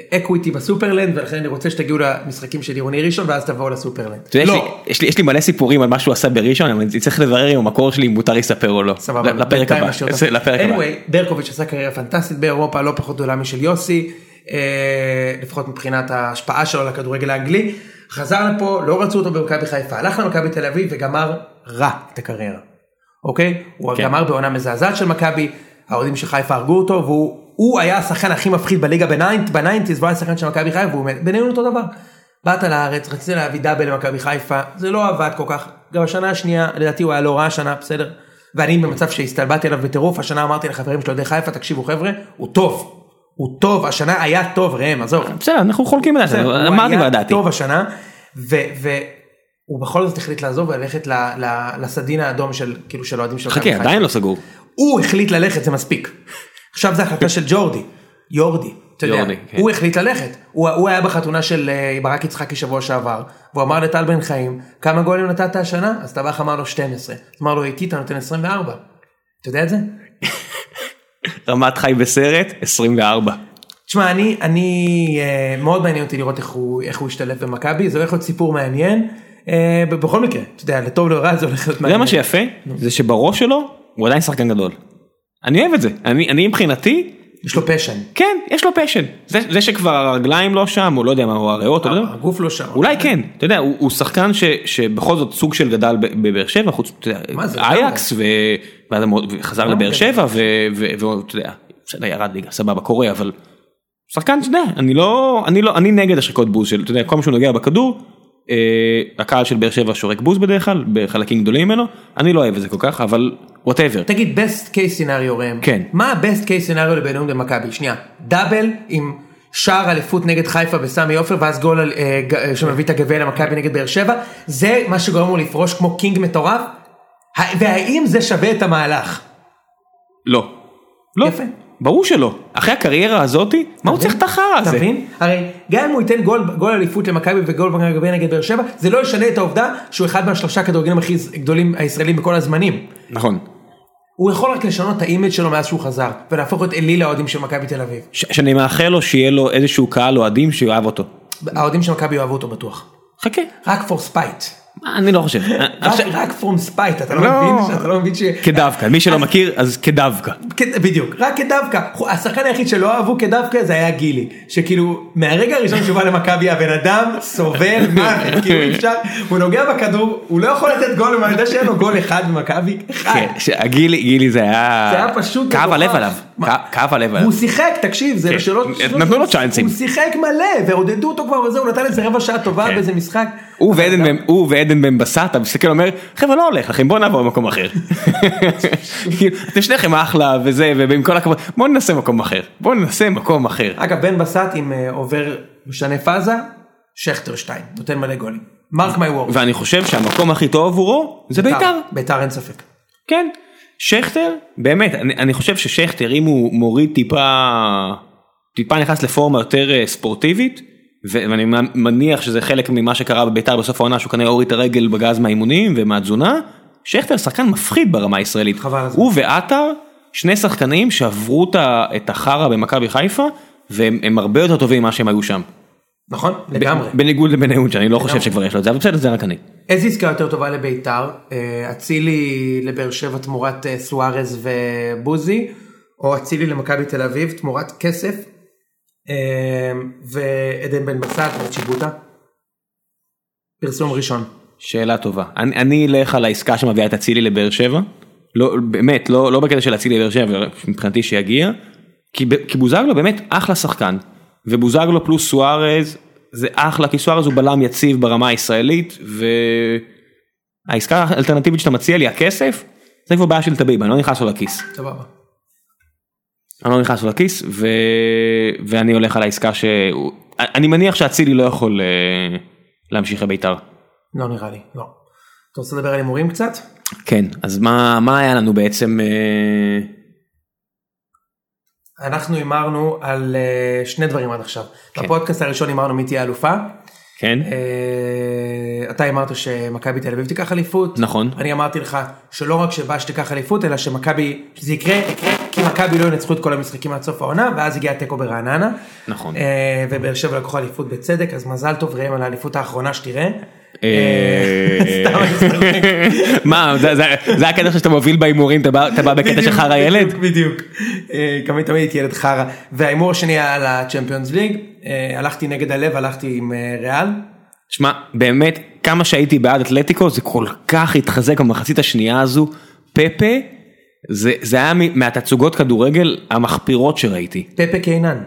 [SPEAKER 2] equity בסופרלנד, ולכן אני רוצה שתגיעו למשחקים של עירוני ראשון, ואז תבואו לסופרלנד.
[SPEAKER 1] יודע, יש,
[SPEAKER 2] לא,
[SPEAKER 1] לי, יש, לי, יש לי מלא סיפורים על מה שהוא עשה בראשון, אבל אני צריך לברר עם המקור שלי אם מותר לספר או לא.
[SPEAKER 2] סבבה,
[SPEAKER 1] לפרק הבא. לפרק
[SPEAKER 2] anyway, ברקוביץ' עשה קריירה פנטסטית באירופה, לא פחות גדולה משל יוסי, אה, לפחות מבחינת ההשפעה שלו על הכדורגל האנגלי. חזר לפה, לא רצו אותו במכבי חיפה, הלך למכבי תל אביב וגמר רע את הקריירה. אוקיי? הוא
[SPEAKER 1] כן.
[SPEAKER 2] גמר בעונה מזעזעת של מכבי, האוהדים של חיפה הרגו אותו, והוא הוא היה השחקן הכי מפחיד בליגה ב ninet, ב nineties, והוא היה שחקן של מכבי חיפה, והוא. בניון אותו דבר. באת לארץ, רצית להביא דאבל למכבי חיפה, זה לא עבד כל כך. גם השנה השנייה, לדעתי הוא היה לא רע השנה, בסדר. ואני במצב שהסתלבטתי עליו בטירוף, השנה אמרתי לחברים של אוהדי חיפה, תקשיבו חבר'ה, הוא טוב. הוא טוב, השנה היה טוב, ראם, עזוב.
[SPEAKER 1] בסדר, אנחנו חולקים על זה, אמרתי
[SPEAKER 2] היה
[SPEAKER 1] וידעתי.
[SPEAKER 2] טוב השנה, והוא בכל זאת החליט לעזוב וללכת לסדין האדום של, כאילו, של אוהדים של
[SPEAKER 1] חכה. עדיין לא סגור.
[SPEAKER 2] הוא החליט ללכת זה מספיק. עכשיו זה החלטה של ג'ורדי, יורדי, אתה יודע,
[SPEAKER 1] יורדי, כן.
[SPEAKER 2] הוא החליט ללכת, הוא, הוא היה בחתונה של אה, ברק יצחקי שבוע שעבר, והוא אמר לטל בן חיים, כמה גולים נתת השנה? אז טבח אמר לו 12, אז אמר לו איתי אתה נותן 24, אתה יודע את זה?
[SPEAKER 1] רמת חי בסרט, 24.
[SPEAKER 2] תשמע אני, אני אה, מאוד מעניין אותי לראות איך הוא, איך הוא ישתלב במכבי, זה הולך להיות סיפור מעניין, אה, בכל מקרה, אתה יודע, לטוב לרע זה הולך להיות מעניין.
[SPEAKER 1] מה שיפה? זה שבראש שלו, הוא עדיין שחקן גדול. אני אוהב את זה. אני אני מבחינתי,
[SPEAKER 2] יש לו פשן,
[SPEAKER 1] כן, יש לו פשן. זה זה שכבר הרגליים לא שם, הוא לא יודע מה, הוא הריאות, הוא לא יודע.
[SPEAKER 2] הגוף לא שם.
[SPEAKER 1] אולי כן, אתה יודע, הוא, הוא שחקן ש, שבכל זאת סוג של גדל בבאר שבע, חוץ, אתה יודע, אייקס, ואז וחזר
[SPEAKER 2] למה
[SPEAKER 1] לבאר? שבע, ואתה יודע, בסדר, ירד ליגה, סבבה, קורה, אבל שחקן, אתה יודע, אני לא, אני לא, אני נגד השריקות בוז של, אתה יודע, כל מה שהוא נוגע בכדור, הקהל של באר שבע שורק בוז בדרך כלל, בחלקים גדולים ממנו, אני לא אוהב את זה כל כך, אבל whatever.
[SPEAKER 2] תגיד best case scenario ראם,
[SPEAKER 1] כן.
[SPEAKER 2] מה ה-best case scenario לבניון במכבי, שנייה, דאבל עם שער אליפות נגד חיפה בסמי עופר ואז גול אה, אה, שמביא את הגביע למכבי נגד באר שבע, זה מה שגורם לו לפרוש כמו king מטורף, והאם זה שווה את המהלך?
[SPEAKER 1] לא. לא.
[SPEAKER 2] יפה.
[SPEAKER 1] ברור שלא. אחרי הקריירה הזאתי, מה הוא צריך את החרא
[SPEAKER 2] אתה
[SPEAKER 1] הזה?
[SPEAKER 2] מבין? הרי גם אם הוא ייתן גול, גול אליפות למכבי וגול בגביע נגד באר שבע, זה לא ישנה את העובדה שהוא אחד מהשלושה כדורגלים הכי גדולים הישראלים בכל הזמנים.
[SPEAKER 1] נכון.
[SPEAKER 2] הוא יכול רק לשנות את ה image שלו מאז שהוא חזר, ולהפוך את אליל האוהדים של מכבי תל אביב.
[SPEAKER 1] ש- שאני מאחל לו שיהיה לו איזשהו קהל אוהדים שיאהב אותו.
[SPEAKER 2] האוהדים של מכבי יאהבו אותו בטוח.
[SPEAKER 1] חכה.
[SPEAKER 2] רק for spite.
[SPEAKER 1] אני לא חושב.
[SPEAKER 2] רק, רק from spite, אתה לא
[SPEAKER 1] לא.
[SPEAKER 2] מבין? שאתה לא מבין ש...
[SPEAKER 1] כדווקא, מי שלא מכיר אז כדווקא.
[SPEAKER 2] בדיוק, רק כדווקא. השחקן היחיד שלא אהבו כדווקא זה היה גילי. שכאילו, מהרגע הראשון שהוא בא למכבי הבן אדם סובל מוות, כאילו אי אפשר, הוא נוגע בכדור, הוא לא יכול לתת גול, אני יודע שאין לו גול אחד במכבי, אחד.
[SPEAKER 1] כן, גילי גילי זה היה...
[SPEAKER 2] זה היה פשוט
[SPEAKER 1] כאב. הלב עליו. כאב הלב עליו.
[SPEAKER 2] הוא שיחק, תקשיב, זה
[SPEAKER 1] כן.
[SPEAKER 2] שלא...
[SPEAKER 1] נתנו לו צ'אנסים.
[SPEAKER 2] הוא שיחק מלא, ועודדו אותו כבר וזהו, הוא נתן איזה רבע שעה טובה
[SPEAKER 1] כן.
[SPEAKER 2] באיזה משחק.
[SPEAKER 1] הוא ועדן ועדן בן בסט, מסתכל ואומר, חבר'ה לא הולך לכם, בואו נעבור למקום אחר. אתם שניכם אחלה וזה, ועם כל הכבוד, בואו ננסה מקום אחר. בואו ננסה מקום אחר.
[SPEAKER 2] אגב, בן בסט עם אה, עובר משנה פאזה, שכטר 2, נותן מלא גולים. mark my word.
[SPEAKER 1] ואני חושב שהמקום הכי טוב עבורו זה בית"ר.
[SPEAKER 2] בית"ר אין ספק.
[SPEAKER 1] כן. שכטר, באמת, אני, אני חושב ששכטר אם הוא מוריד טיפה, טיפה נכנס לפורמה יותר אה, ספורטיבית, ואני מניח שזה חלק ממה שקרה בבית"ר בסוף העונה, שהוא כנראה הוריד את הרגל בגז מהאימונים ומהתזונה, שכטר שחקן מפחיד ברמה הישראלית.
[SPEAKER 2] חבל הזמן.
[SPEAKER 1] הוא ועטר, שני שחקנים שעברו את החרא במכבי חיפה, והם הם הרבה יותר טובים ממה שהם היו שם.
[SPEAKER 2] נכון? לגמרי.
[SPEAKER 1] בניגוד לבניון שאני לא חושב שכבר יש לו את זה אבל בסדר זה רק אני.
[SPEAKER 2] איזה עסקה יותר טובה לביתר? אה, אצילי לבאר שבע תמורת אה, סוארז ובוזי, או אצילי למכבי תל אביב תמורת כסף, ועדן בן בסט וצ'יבוטה? פרסום ראשון.
[SPEAKER 1] שאלה טובה אני, אני אלך על העסקה שמביאה את אצילי לבאר שבע לא באמת לא לא בקטע של אצילי לבאר שבע מבחינתי שיגיע כי, כי בוזגלו באמת אחלה שחקן ובוזגלו פלוס סוארז זה אחלה כי סוארז הוא בלם יציב ברמה הישראלית והעסקה האלטרנטיבית שאתה מציע לי הכסף זה כבר בעיה של טביב אני לא נכנס לו לכיס
[SPEAKER 2] סבבה.
[SPEAKER 1] אני לא נכנס לו לכיס ו... ואני הולך על העסקה שאני מניח שאצילי לא יכול אה, להמשיך לבית"ר.
[SPEAKER 2] לא נראה לי, לא. אתה רוצה לדבר על הימורים קצת?
[SPEAKER 1] כן אז מה מה היה לנו בעצם אה,
[SPEAKER 2] אנחנו הימרנו על אה, שני דברים עד עכשיו. בפודקאסט הראשון הימרנו מי תהיה אלופה.
[SPEAKER 1] כן
[SPEAKER 2] אה, אתה אמרת שמכבי תל אביב תיקח אליפות.
[SPEAKER 1] נכון.
[SPEAKER 2] אני אמרתי לך שלא רק שבאש תיקח אליפות אלא שמכבי, שזה יקרה, יקרה כי מכבי לא ינצחו את כל המשחקים עד סוף העונה ואז הגיע תיקו ברעננה.
[SPEAKER 1] נכון.
[SPEAKER 2] אה, ובאר שבע לקחו אליפות בצדק אז מזל טוב ראם על האליפות האחרונה שתראה.
[SPEAKER 1] אה. מה זה- הקטע שאתה מוביל בהימורים אתה בא- בקטע של חרא ילד?
[SPEAKER 2] בדיוק, בדיוק. אה, תמיד הייתי ילד חרא. וההימור השני היה על הצ'מפיונס ליג. אה, הלכתי נגד הלב, הלכתי עם ריאל.
[SPEAKER 1] שמע באמת כמה שהייתי בעד אתלטיקו זה כל כך התחזק במחצית השנייה הזו פפה זה היה מהתצוגות כדורגל המחפירות שראיתי.
[SPEAKER 2] פפה קיינן.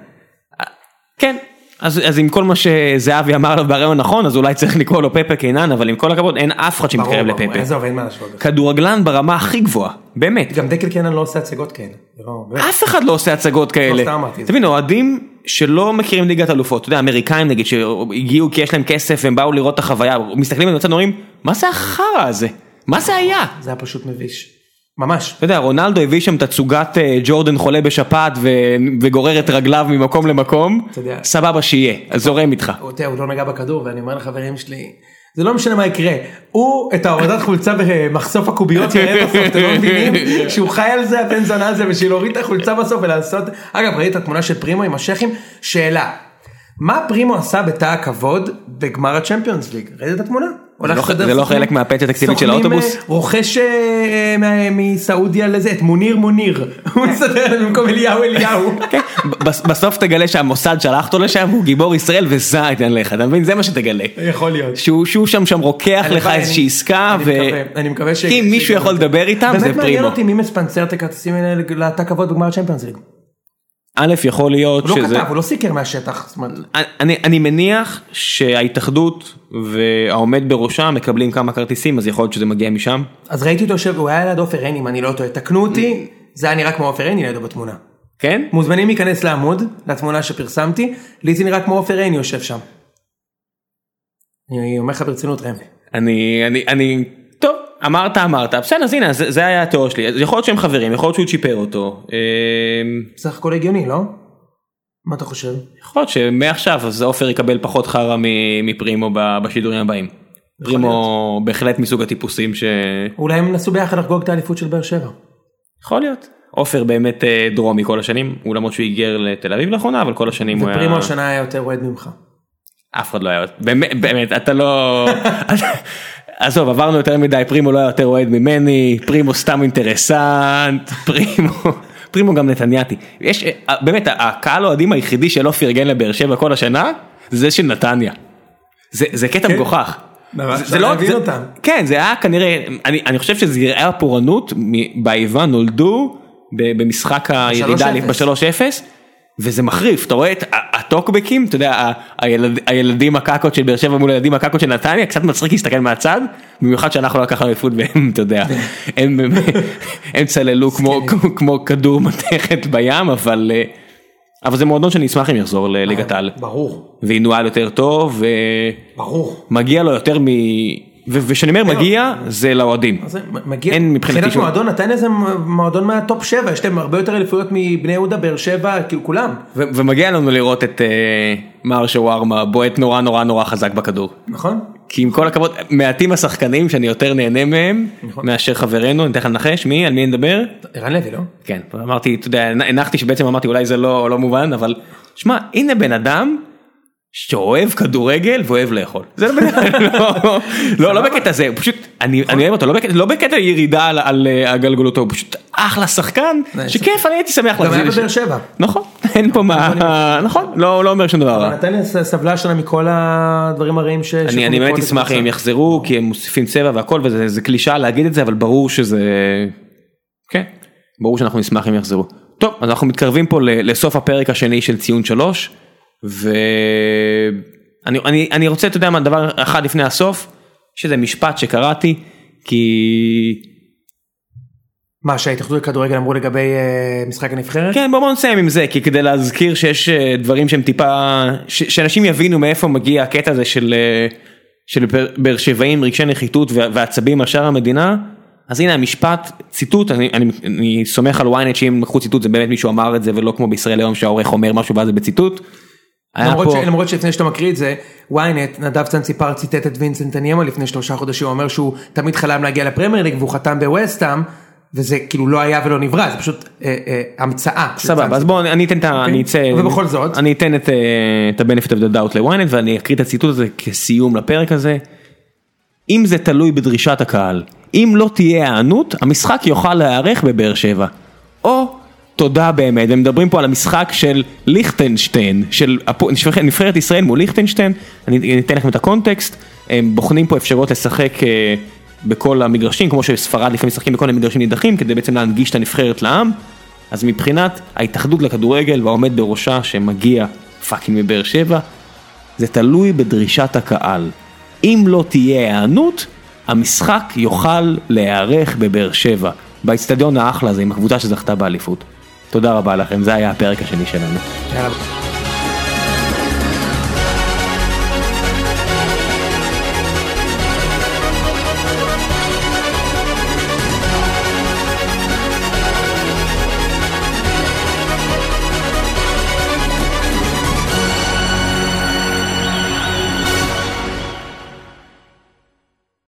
[SPEAKER 1] אז, אז עם כל מה שזהבי אמר עליו בריאיון נכון אז אולי צריך לקרוא לו פפה קינן אבל עם כל הכבוד אין אף אחד שמתקרב לפפה.
[SPEAKER 2] עזוב, אין מה להשוות.
[SPEAKER 1] כדורגלן ברמה הכי גבוהה באמת.
[SPEAKER 2] גם דקל קיינן לא עושה הצגות כאלה. זה לא-.
[SPEAKER 1] אף אחד לא עושה הצגות כאלה.
[SPEAKER 2] סתם אמרתי את זה.
[SPEAKER 1] תבין אוהדים שלא מכירים ליגת אלופות, אתה יודע אמריקאים נגיד שהגיעו כי יש להם כסף והם באו לראות את החוויה, מסתכלים על הצד ואומרים מה זה החרא הזה? מה זה היה?
[SPEAKER 2] זה היה פשוט מביש. ממש.
[SPEAKER 1] אתה יודע רונלדו הביא שם תצוגת אה, ג'ורדן חולה בשפעת וגורר את רגליו ממקום למקום. סבבה שיהיה, זורם איתך.
[SPEAKER 2] הוא הוא לא נגע בכדור ואני אומר לחברים שלי. זה לא משנה מה יקרה, הוא את ההורדת חולצה במחשוף הקוביות יראה בסוף, אתם לא מבינים שהוא חי על זה הבן זונה הזה בשביל להוריד את החולצה בסוף ולעשות, אגב ראית את התמונה של פרימו עם השכים? שאלה, מה פרימו עשה בתא הכבוד בגמר הצ'מפיונס ליג? ראית את התמונה?
[SPEAKER 1] לא- זה לא חלק מהפנסיה התקציבית של האוטובוס?
[SPEAKER 2] אה, רוכש אה, מה- מסעודיה לזה, את מוניר מוניר, הוא מסדר להם במקום אליהו אליהו.
[SPEAKER 1] כן, בס- בסוף תגלה שהמוסד שלח אותו לשם, הוא גיבור ישראל וזה ייתן לך, אתה מבין? זה מה שתגלה.
[SPEAKER 2] יכול להיות.
[SPEAKER 1] שהוא שם שם רוקח לך איזושהי עסקה
[SPEAKER 2] אני
[SPEAKER 1] ו...
[SPEAKER 2] מקווה, אני מקווה ש...
[SPEAKER 1] אם מישהו יכול לדבר איתם זה
[SPEAKER 2] באמת מעניין
[SPEAKER 1] פרימו.
[SPEAKER 2] אותי מי מספנסר את הכרטיסים האלה לתא כבוד בגמר הצ'מפיונס ליג.
[SPEAKER 1] א' יכול להיות
[SPEAKER 2] הוא לא
[SPEAKER 1] שזה...
[SPEAKER 2] כתב, הוא לא סיקר מהשטח.
[SPEAKER 1] אני, אני מניח שההתאחדות והעומד בראשה מקבלים כמה כרטיסים אז יכול להיות שזה מגיע משם.
[SPEAKER 2] אז ראיתי אותו יושב, הוא היה ליד עופר עיני אם אני לא טועה, תקנו אותי, זה היה נראה כמו עופר עיני לידו בתמונה.
[SPEAKER 1] כן?
[SPEAKER 2] מוזמנים להיכנס לעמוד, לתמונה שפרסמתי, לי זה נראה כמו עופר עיני יושב שם. אני אומר לך ברצינות ראם.
[SPEAKER 1] אני אני אני אמרת אמרת בסדר אז הנה זה, זה היה התיאוריה שלי יכול להיות שהם חברים יכול להיות שהוא צ'יפר אותו. אמ,
[SPEAKER 2] בסך הכל הגיוני, לא? מה אתה חושב?
[SPEAKER 1] יכול להיות שמעכשיו אז עופר יקבל פחות חרא מפרימו בשידורים הבאים. פרימו בהחלט מסוג הטיפוסים ש...
[SPEAKER 2] אולי הם נסו ביחד לחגוג את האליפות של באר שבע.
[SPEAKER 1] יכול להיות. עופר באמת אה, דרומי כל השנים, הוא למרות שהוא היגר לתל אביב לאחרונה, אבל כל השנים הוא היה...
[SPEAKER 2] ופרימו השנה היה יותר אוהד ממך.
[SPEAKER 1] אף אחד לא היה... באמת, באמת, אתה לא... עזוב, עברנו יותר מדי, פרימו לא היה יותר אוהד ממני, פרימו סתם אינטרסנט, פרימו... פרימו גם נתניאתי. יש, אה, באמת, הקהל אוהדים היחידי שלא פרגן לבאר שבע כל השנה, זה של נתניה. זה, זה קטע
[SPEAKER 2] כן.
[SPEAKER 1] מגוחך. זה- לא-
[SPEAKER 2] להבין אותם.
[SPEAKER 1] כן, זה היה כנראה, אני, אני חושב שזרעי הפורענות מ- באיבה נולדו ב- במשחק הירידה
[SPEAKER 2] ב- 3-0.
[SPEAKER 1] ב-3-0, וזה מחריף, אתה רואה את הטוקבקים, אתה יודע, הילדים הקקות של באר שבע מול הילדים הקקות של נתניה, קצת מצחיק להסתכל מהצד, במיוחד שאנחנו לקחנו אליפות והם, אתה יודע, הם, הם, הם צללו כמו, כמו, כמו כדור מתכת בים, אבל, אה, אבל זה מועדון שאני אשמח אם יחזור לליגת העל,
[SPEAKER 2] ברור,
[SPEAKER 1] וינוהל יותר טוב,
[SPEAKER 2] ברור.
[SPEAKER 1] ומגיע לו יותר מ... וכשאני אומר מגיע, זה לאוהדים. אין מבחינתי
[SPEAKER 2] מבחינת
[SPEAKER 1] שום-
[SPEAKER 2] מועדון נתניה זה מועדון מהטופ 7, יש להם הרבה יותר אליפויות מבני יהודה, באר שבע, כאילו כולם.
[SPEAKER 1] ומגיע לנו לראות את אה, מר שווארמה בועט נורא נורא נורא חזק בכדור.
[SPEAKER 2] נכון?
[SPEAKER 1] כי עם כל הכבוד, מעטים השחקנים שאני יותר נהנה מהם
[SPEAKER 2] נכון.
[SPEAKER 1] מאשר חברנו, אני אתן לך לנחש, מי? על מי נדבר?
[SPEAKER 2] ערן לוי, לא?
[SPEAKER 1] כן, אמרתי, אתה יודע, הנחתי שבעצם אמרתי אולי זה לא, לא מובן, אבל שמע, הנה בן אדם שאוהב כדורגל ואוהב לאכול. זה לא, לא, לא, לא בקטע זה, פשוט, אני, אני אוהב אותו, לא בקטע, לא ירידה על, על אה, הגלגלותו, הוא פשוט אחלה שחקן, שכיף, אני הייתי שמח
[SPEAKER 2] גם היה בבאר שבע.
[SPEAKER 1] נכון, אין פה מה, נכון, לא, לא אומר שום דבר.
[SPEAKER 2] אבל נתניה סבלה שנה מכל הדברים הרעים ש...
[SPEAKER 1] אני, אני באמת אשמח אם הם יחזרו, כי הם מוסיפים צבע והכל, וזה קלישאה להגיד את זה, אבל ברור שזה, כן, ברור שאנחנו נשמח אם יחזרו. טוב, אז אנחנו מתקרבים פה לסוף הפרק השני של ציון שלוש. ואני אני, אני רוצה, אתה יודע מה, דבר אחד לפני הסוף, שזה משפט שקראתי, כי...
[SPEAKER 2] מה שההתאחדות לכדורגל אמרו לגבי uh, משחק הנבחרת?
[SPEAKER 1] כן בוא נסיים עם זה כי כדי להזכיר שיש uh, דברים שהם טיפה ש, שאנשים יבינו מאיפה מגיע הקטע הזה של uh, של באר שבעים רגשי נחיתות ועצבים על שאר המדינה אז הנה המשפט ציטוט אני, אני, אני סומך על ynet שאם לקחו ציטוט זה באמת מישהו אמר את זה ולא כמו בישראל היום שהעורך אומר משהו ואז זה בציטוט.
[SPEAKER 2] למרות, שלפני שאתה מקריא את זה, ynet, נדב צנציפר ציטט את וינסנט אניאמה לפני שלושה חודשים, הוא אומר שהוא תמיד חלם להגיע לפרמייר ליג והוא חתם בווסטאם, וזה כאילו לא היה ולא נברא, זה פשוט אה, אה, המצאה.
[SPEAKER 1] סבבה, אז בוא אני אתן את ה... אוקיי? אני אצא...
[SPEAKER 2] ובכל זאת.
[SPEAKER 1] אני אתן את, אה, את ה-benefit of the doubt ל-ynet ואני אקריא את הציטוט הזה כסיום לפרק הזה. אם זה תלוי בדרישת הקהל, אם לא תהיה הענות, המשחק יוכל להיערך בבאר שבע. או תודה באמת, ומדברים פה על המשחק של ליכטנשטיין, של נבחרת ישראל מול ליכטנשטיין, אני אתן לכם את הקונטקסט, הם בוחנים פה אפשרות לשחק אה, בכל המגרשים, כמו שספרד לפעמים משחקים בכל המגרשים נידחים, כדי בעצם להנגיש את הנבחרת לעם, אז מבחינת ההתאחדות לכדורגל והעומד בראשה שמגיע fucking מבאר שבע, זה תלוי בדרישת הקהל. אם לא תהיה היענות, המשחק יוכל להיערך בבאר שבע, באיצטדיון האחלה הזה עם הקבוצה שזכתה באליפות. תודה רבה לכם, זה היה הפרק השני שלנו. יאללה.